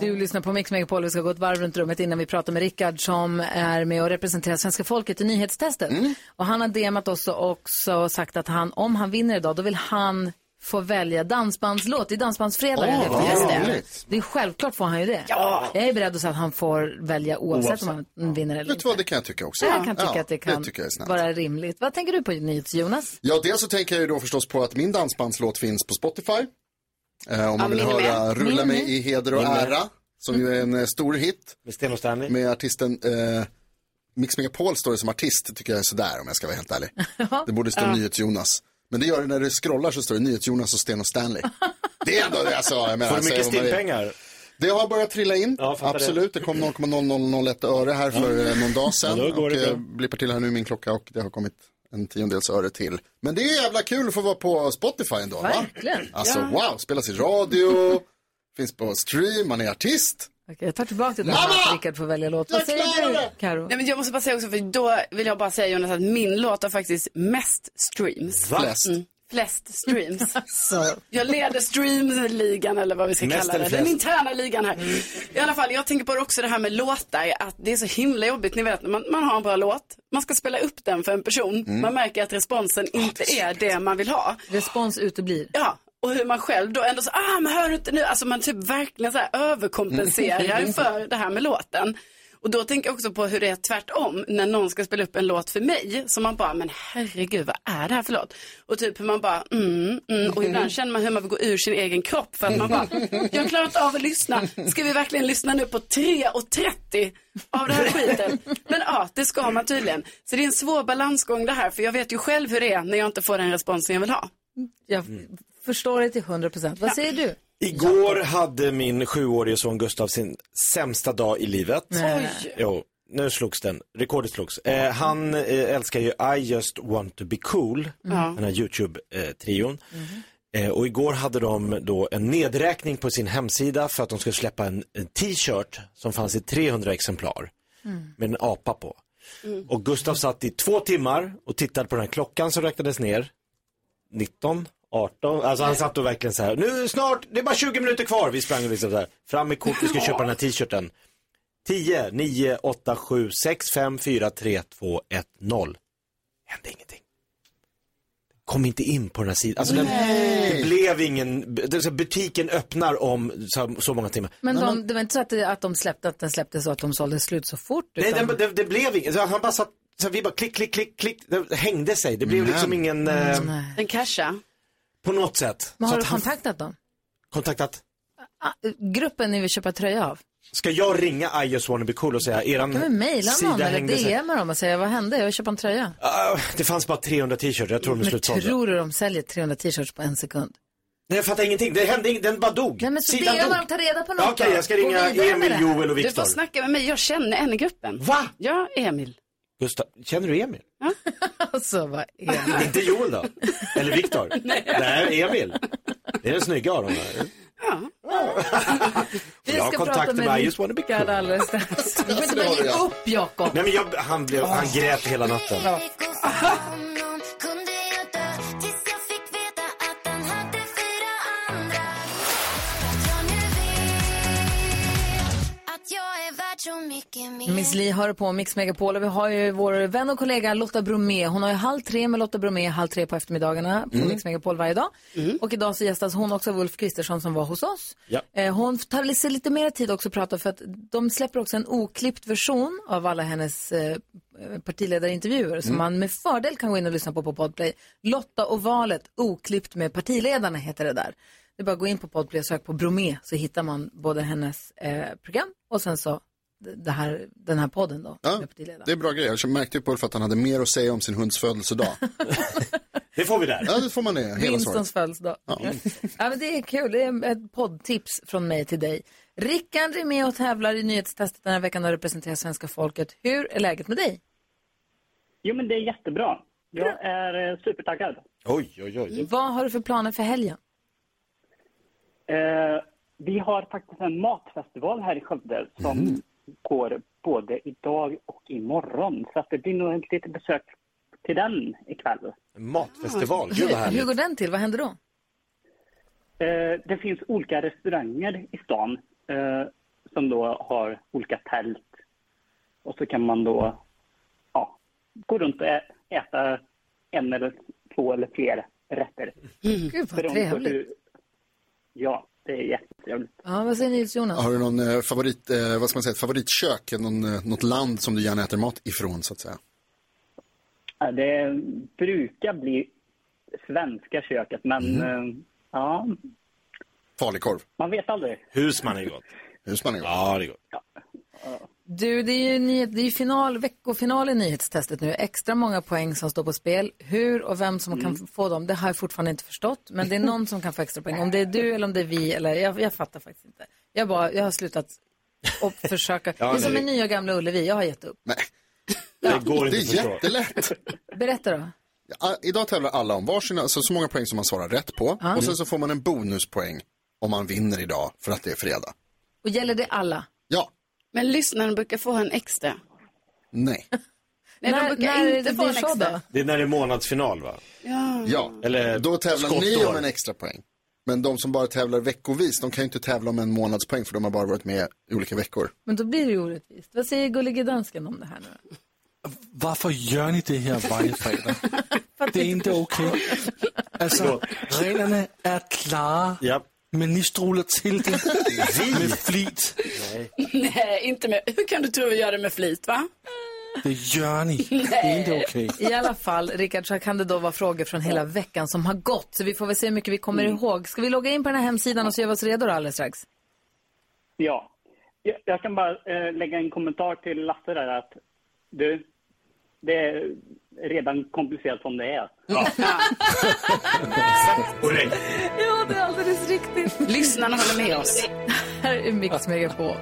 Du lyssnar på Mix Megapol. Vi ska gå ett varv runt rummet innan vi pratar med Rickard som är med och representerar svenska folket i nyhetstestet. Och han har DMat oss och också sagt att han, om han vinner idag, då vill han få välja dansbandslåt. Det är dansbandsfredag. Vet. vad Just det. det är självklart får han ju det. Ja. Jag är beredd att säga att han får välja oavsett, om han vinner eller Vet inte. vad, det kan jag tycka också. Jag kan tycka Ja, att det kan tycker jag är snällt. vara rimligt. Vad tänker du på NyhetsJonas? Ja, dels så tänker jag ju då förstås på att min dansbandslåt finns på Spotify. Eh, om man vill höra med. Rulla mig i heder och Min med. ära, som ju är en eh, stor hit. Med Sten och Stanley. Med artisten eh, Mix Megapol står det som artist, tycker jag är sådär om jag ska vara helt ärlig. Det borde stå Ja. NyhetsJonas. Men det gör det när du scrollar så står det NyhetsJonas och Sten och Stanley. Det är ändå det jag sa. Jag menar, Får du mycket man vill. stimpengar? Det har börjat trilla in, fattar absolut. Det, kom 0,0001 öre här för eh, någon dag sedan. Ja, och det eh, blippar till här nu i min klocka och det har kommit en tiondels öre till. Men det är jävla kul att få vara på Spotify ändå. Va? Verkligen. Alltså Ja. wow, spelas i radio, finns på stream, man är artist. Okej, jag tar tillbaka till det här att Rickard får välja låt. Vad säger du! Karo? Nej, men jag måste bara säga också, för då vill jag bara säga Jonas att min låt har faktiskt mest streams. Flest. Mm, flest streams. Jag leder streamligan eller vad vi ska Mest kalla eller det. Den flest? interna ligan här. I alla fall, jag tänker på det också det här med låtar, att det är så himla jobbigt. Ni vet, man, man har en bra låt, man ska spela upp den för en person. Man märker att responsen inte är det man vill ha. Respons uteblir. Ja, och hur man själv då ändå så, ah men hör du inte nu, alltså man typ verkligen så här överkompenserar för det här med låten. Och då tänker jag också på hur det är tvärtom när någon ska spela upp en låt för mig. Så man bara, men herregud vad är det här för låt? Och typ hur man bara, mm, mm. Och ibland känner man hur man vill gå ur sin egen kropp. För att man bara, jag klarar inte av att lyssna. Ska vi verkligen lyssna nu på 3.30 av det här skiten? Men ja, det ska man tydligen. Så det är en svår balansgång det här. För jag vet ju själv hur det är när jag inte får den responsen jag vill ha. Jag förstår det till 100 procent. Vad säger du? Igår hade min sjuårige son Gustav sin sämsta dag i livet. Nej. Jo, nu slogs den. Rekordet slogs. Eh, han eh, älskar ju I just want to be cool, Ja. den här YouTube-trion. Eh, och igår hade de då en nedräkning på sin hemsida för att de skulle släppa en, en t-shirt som fanns i 300 exemplar med en apa på. Och Gustav satt i två timmar och tittade på den här klockan som räknades ner. 19, 18, alltså han satt och verkligen så här, nu snart, det är bara 20 minuter kvar. Vi sprang liksom så här, fram med kort, vi ska köpa den här t-shirten. 10, 9, 8, 7, 6, 5, 4, 3, 2, 1, 0. Hände ingenting. Kom inte in på den här sidan. Alltså den, det blev ingen, det, är så butiken öppnar om så, så många timmar. Men de, det var inte så att, det, att de släppte, att den släppte så att de sålde slut så fort? Nej, utan- det, det, det blev inget. Så Han bara satt, så vi bara klick, klick, klick, klick. Det hängde sig. Det blev Men- liksom ingen, eh, En casha. På något sätt. Men Så har du att han kontaktat dem? kontaktat. Ah, gruppen ni vill köpa tröja av? Ska jag ringa I just wanna be cool och säga eran Kan vi mejla någon eller? DMa dem och säga vad hände? Jag vill köpa en tröja. Ah, det fanns bara 300 t-shirts, jag tror de är Men slutsålda. tror du de säljer 300 t-shirts på en sekund? Nej, jag fattar ingenting. Det hände inget, den bara dog. Nej men så Sidan DMa dem, ta reda på något Ja, Okej, då. jag ska ringa Emil. Joel och Du får Viktor. snacka med mig, jag känner en i gruppen. Va? Ja, Emil. Gustav, känner du Emil? Alltså vad är det? Inte Joel då? Eller Viktor? Nej. Emil. Det är den snygga av dem. där. Vi Jag har ska kontakt prata med med I just wanna be cool. alldeles strax. Du får inte bara ge upp Jakob. Nej men jag, han, blev, han grät hela natten. Miss Li hör på Mix Megapol och vi har ju vår vän och kollega Lotta Bromé. Hon har ju halv tre med Lotta Bromé, halv tre på eftermiddagarna på Mix Megapol varje dag. Och idag så gästas hon också av Ulf Kristersson som var hos oss. Ja. Eh, hon tar sig lite mer tid också att prata för att de släpper också en oklippt version av alla hennes eh, partiledarintervjuer som man med fördel kan gå in och lyssna på på Podplay. Lotta och valet, oklippt med partiledarna heter det där. Det är bara att gå in på Podplay och söka på Bromé så hittar man både hennes eh, program och sen så här, den här podden då. Ja, det är bra grejer. Jag märkte ju på Ulf att han hade mer att säga om sin hunds födelsedag. det får vi där. Ja, det får man det. Winstons födelsedag. Ja. ja, men det är kul. Det är ett poddtips från mig till dig. Rickard är med och tävlar i nyhetstestet den här veckan och representerar svenska folket. Hur är läget med dig? Jo, men det är jättebra. Jag är eh, supertaggad. Oj, oj, oj. Vad har du för planer för helgen? Eh, vi har faktiskt en matfestival här i Skövde som Mm. Går både idag och imorgon. Så att det blir nog ett litet besök till den ikväll. Matfestival, Hur, hur går den till? Vad händer då? Eh, det finns olika restauranger i stan eh, som då har olika tält. Och så kan man då ja, gå runt och äta en eller två eller fler rätter. Gud vad trevligt. hur- Ja, det är jättetrevligt. Ja, vad säger ni Jonas? Har du någon eh, favorit, eh, vad ska man säga, favoritkök? Någon, eh, något land som du gärna äter mat ifrån så att säga? Ja, Det brukar bli svenska köket, men eh, ja, Falukorv. man vet aldrig. Husman är gott. Husman är gott. Ja, det är gott. Du, det är ju nyhet, det är ju final, veckofinal i nyhetstestet nu. Extra många poäng som står på spel. Hur och vem som kan få dem, det har jag fortfarande inte förstått. Men det är någon som kan få extra poäng. Om det är du eller om det är vi, eller jag, jag fattar faktiskt inte. Jag, bara, jag har slutat och försöka. Ja, det är som nej. med nya gamla Ullevi, jag har gett upp. Det går Det inte är att förstå. jättelätt. Berätta då. Ja, idag tävlar alla om varsina, alltså så många poäng som man svarar rätt på. Ja. Och sen så får man en bonuspoäng om man vinner idag för att det är fredag. Och gäller det alla? Ja. Men lyssnaren brukar få en extra. Nej. Nej, När- de brukar när inte det få en extra. då? Det är när det är månadsfinal va? Ja. Ja, Eller då tävlar ni skottår. om en extra poäng. Men de som bara tävlar veckovis, de kan ju inte tävla om en månadspoäng för de har bara varit med i olika veckor. Men då blir det ju orättvist. Vad säger gullige dansken om det här nu? Varför gör ni det här varje fredag? Det är inte okej. Alltså, reglerna är klara. Men ni strular till det med flit. Nej, inte med. Hur kan du tro vi gör det med flit, va? Det gör ni. Det är inte okej. I alla fall, Rickard, så kan det då vara frågor från hela veckan som har gått. Så vi får väl se hur mycket vi kommer Mm. ihåg. Ska vi logga in på den här hemsidan och så gör vi oss redo alldeles strax? Ja. Jag, jag kan bara eh, lägga en kommentar till Lasse där att du, det är redan komplicerat som det är. Korrekt. Ja, det är alldeles riktigt. Lyssnarna håller med oss. här är Mix Megapol.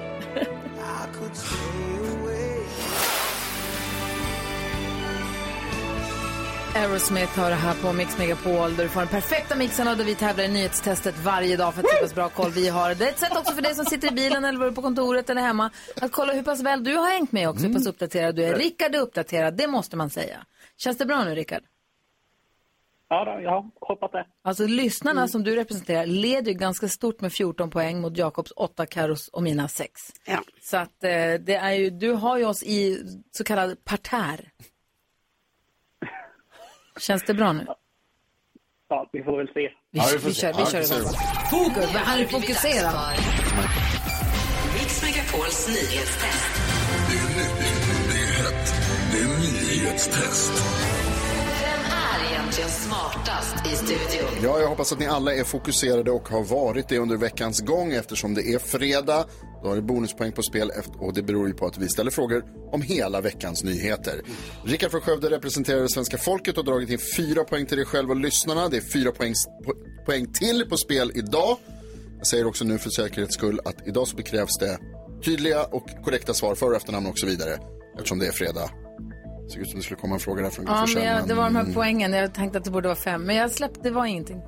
Aerosmith har det här på Mix Megapol där du får den perfekta mixen och där vi tävlar i nyhetstestet varje dag för att se hur pass bra koll vi har. Det är ett sätt också för dig som sitter i bilen eller på kontoret eller hemma att kolla hur pass väl du har hängt med också, hur pass uppdaterad du är. Rickard är uppdaterad, det måste man säga. Känns det bra nu Rickard? Ja, då, jag har hoppat det. Alltså lyssnarna som du representerar leder ju ganska stort med 14 poäng mot Jakobs 8, Karos och mina 6. Ja. Så att eh, det är ju, du har ju oss i så kallad parterr. Känns det bra nu? Ja, vi får väl se. Vi, vi, kör, vi kör. Fokus, han är fokuserad. Mix Megapols nyhetstest. Det är nytt, nyhetstest. Vem är egentligen smartast i studion? Ja, jag hoppas att ni alla är fokuserade och har varit det under veckans gång eftersom det är fredag. Då är det bonuspoäng på spel efter- och det beror ju på att vi ställer frågor om hela veckans nyheter. Rickard från Skövde representerar det svenska folket och dragit in fyra poäng till dig själv och lyssnarna. Det är fyra poäng, po- poäng till på spel idag. Jag säger också nu för säkerhets skull att idag så bekrävs det tydliga och korrekta svar, för och efternamn och så vidare. Eftersom det är fredag. Det såg ut som det skulle komma en fråga där från Ja, Gry jag, det var de här poängen. Jag tänkte att det borde vara fem, men jag släppte, det var ingenting.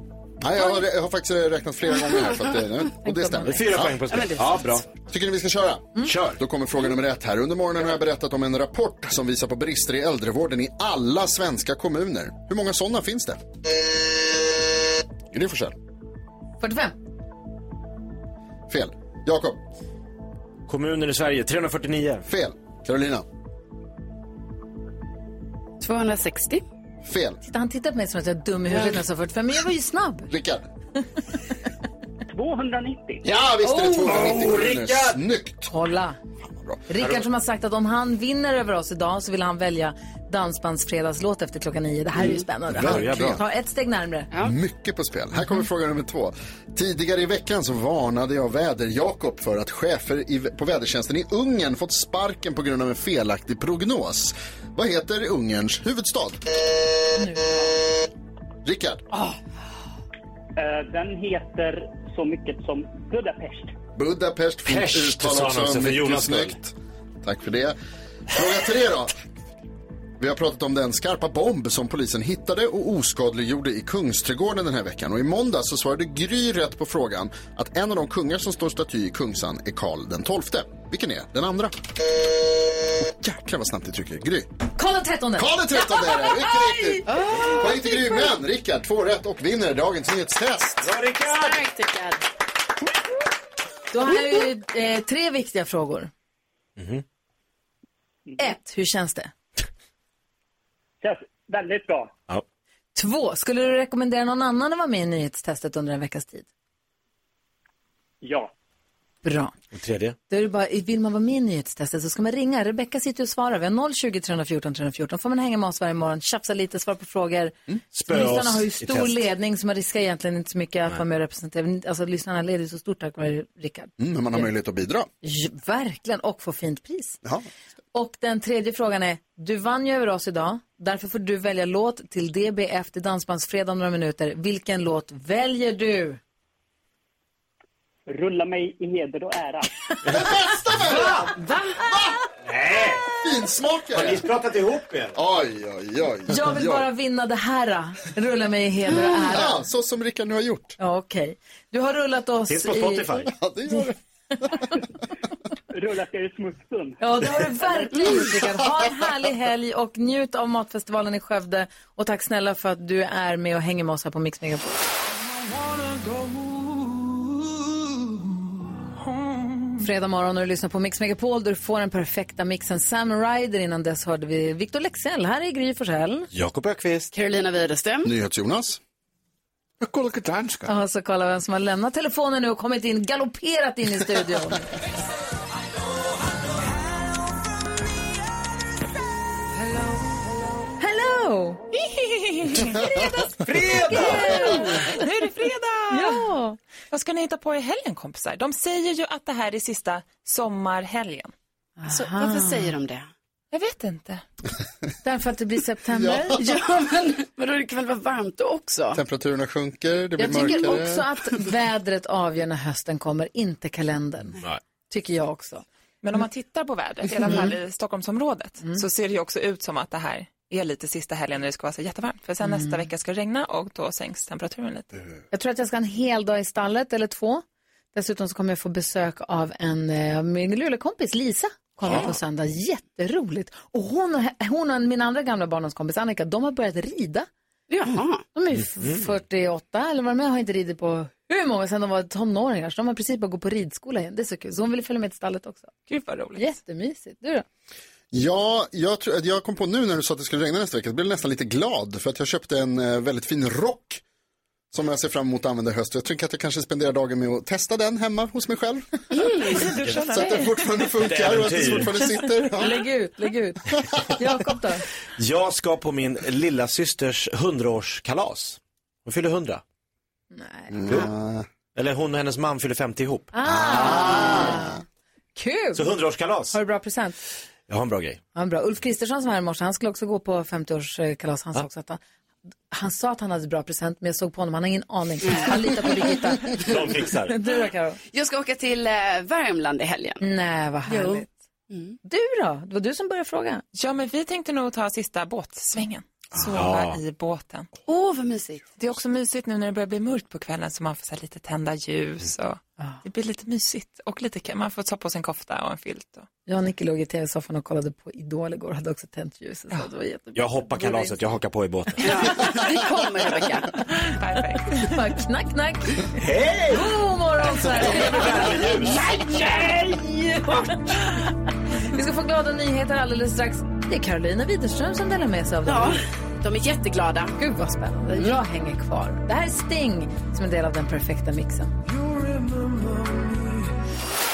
Nej, jag har, jag har faktiskt räknat flera gånger här. Så att det, och det stämmer. Fyra poäng på spel. Ja, Ja, bra. Tycker ni vi ska köra? Kör. Då kommer fråga nummer ett här. Under morgonen har jag berättat om en rapport som visar på brister i äldrevården i alla svenska kommuner. Hur många sådana finns det? Gry Forssell. 45. Fel. Jakob. Kommuner i Sverige, 349. Fel. Carolina. 260. Fel. Titta, Han tittar på mig som att jag är dum i huvudet när jag sa 45, men jag var ju snabb. Rickard. 290. Ja, visst är det 290 Oh. Rickard! Snyggt. Kolla. Rickard som har sagt att om han vinner över oss idag så vill han välja dansbandsfredagslåt efter klockan nio. Det här är ju spännande. Mm. Börjar bra. Ta ett steg närmre. Mycket på spel. Här kommer fråga nummer två. Tidigare i veckan så varnade jag väder-Jakob för att chefer i, på vädertjänsten i Ungern fått sparken på grund av en felaktig prognos. Vad heter Ungerns huvudstad? Rickard? Eh, Den heter så mycket som Budapest. Budapest, fint uttal också, Mycket Jonas snyggt. Tack för det. Fråga tre då. Vi har pratat om den skarpa bomb som polisen hittade och oskadliggjorde i Kungsträdgården den här veckan. Och i måndag så svarade Gry rätt på frågan att en av de kungar som står staty i Kungsan är Karl den XII. Vilken är den andra? Oh, jäklar vad snabbt det trycker. Gry. Karl den trettonde. Karl den trettonde är det, mycket riktigt. Poäng till Gry, men Rickard, två rätt och vinner dagens nyhetstest. Bra Rickard! Starkt, Rickard. Då har vi eh, tre viktiga frågor. Mhm. Ett, hur känns det? Känns väldigt bra. Ja. Två, skulle du rekommendera någon annan att vara med i nyhetstestet under en veckas tid? Ja. Bra. Och tredje? Då är det bara, vill man vara med i nyhetstestet så ska man ringa. Rebecka sitter och svarar. Vi har 020 314 314. får man hänga med oss varje morgon, tjafsa lite, svara på frågor. Spö Lyssnarna har ju stor ledning så man riskerar egentligen inte så mycket att vara med och representera. Alltså lyssnarna leder så stort tack vare Rickard. Mm, men man har möjlighet att bidra. Ja, verkligen, och få fint pris. Ja. Och den tredje frågan är, du vann ju över oss idag, därför får du välja låt till DBF till Dansbandsfredag om några minuter. Vilken låt väljer du? Rulla mig i heder och ära. Va? Finsmakare! Har ni pratat ihop er? Oj, oj, oj. Jag vill bara vinna det här. Rulla mig i heder och ära. Ja, så som Rickard nu har gjort. Ja, Okej. Du har rullat oss Finns på i... Spotify. Ja, det gör det. Rulla sig i smutsen. Ja, det har du verkligen Rickard. Ha en härlig helg och njut av Matfestivalen i Skövde. Och tack snälla för att du är med och hänger med oss här på Mix Megapol. Fredag morgon och du lyssnar på Mix Megapol där du får den perfekta mixen. Sam Ryder, innan dess hörde vi Victor Lexell. Här är Gry Forssell. Jakob Ökvist. Carolina Widerström. NyhetsJonas. Gullige danska. Ja, så kolla vem som har lämnat telefonen nu och kommit in, galopperat in i studion. Hello! Fredag! Nu är det fredag! Ja! Vad ska ni hitta på i helgen kompisar? De säger ju att det här är sista sommarhelgen. Så, varför säger de det? Jag vet inte. Därför att det blir september. Ja. Ja, men vadå, det kan väl vara varmt då också? Temperaturerna sjunker, det blir Jag tycker mörkare. också att vädret avgör när hösten kommer, inte kalendern. Nej. Tycker jag också. Men om man tittar på vädret, i alla fall i Stockholmsområdet, så ser det ju också ut som att det här är lite sista helgen när det ska vara så jättevarmt. För sen nästa vecka ska det regna och då sänks temperaturen lite. Jag tror att jag ska ha en hel dag i stallet, eller två. Dessutom så kommer jag få besök av en eh, min luleåkompis, Lisa. Kommer på söndag. Jätteroligt. Och hon och, hon och min andra gamla barndomskompis Annika, de har börjat rida. Jaha. De är ju 48 eller vad de är, har inte ridit på hur många sedan de var tonåringar. Så de har precis börjat gå på ridskola igen. Det är så kul. Så hon ville följa med till stallet också. Gud vad roligt. Jättemysigt. Du då? Ja, jag, tror, att jag kom på nu när du sa att det skulle regna nästa vecka, jag blev nästan lite glad för att jag köpte en eh, väldigt fin rock som jag ser fram emot att använda i höst. Jag tänker att jag kanske spenderar dagen med att testa den hemma hos mig själv. så att den fortfarande funkar och att den fortfarande sitter. Ja. Lägg ut, lägg ut. Jakob då? Jag ska på min lilla systers 100-årskalas. Hon fyller 100. Mm. Eller hon och hennes man fyller 50 ihop. Ah. Kul! Så 100-årskalas. Har du bra present? Jag har en bra grej. Ja, bra. Ulf Kristersson som var här i morse, han skulle också gå på 50-årskalas. Han sa också att han, han sa att han hade bra present, men jag såg på honom, han har ingen aning. Han litar på Birgitta. De fixar. Du då, Karo? Jag ska åka till eh, Värmland i helgen. Nej, vad härligt. Mm. Du då? Det var du som började fråga. Ja, men vi tänkte nog ta sista båtsvängen. Sova Ja. i båten. Åh, vad mysigt. Det är också mysigt nu när det börjar bli mörkt på kvällen så man får så lite tända ljus och det blir lite mysigt och lite, man får ta på sig en kofta och en filt. Och... Jag och Nicky låg i tv-soffan och kollade på Idol igår och hade också tänt ljuset. Så det var jättebra. Jag hoppar kalaset, jag hakar på i båten. Vi kommer, Rebecka. Perfekt. Bara knack, knack. Hej! God morgon, Sverige! Nej! Vi ska få glada nyheter alldeles strax. Det är Carolina Widerström som delar med sig av dem. Ja, de är jätteglada. Gud vad spännande. Jag hänger kvar. Det här är Sting som är en del av den perfekta mixen.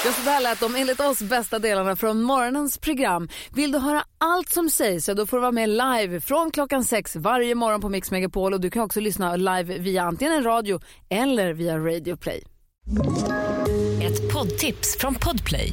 Ja, så där lät de enligt oss bästa delarna från morgonens program. Vill du höra allt som sägs så då får du vara med live från klockan sex varje morgon på Mix Megapol och du kan också lyssna live via antingen en radio eller via Radio Play. Ett poddtips från Podplay.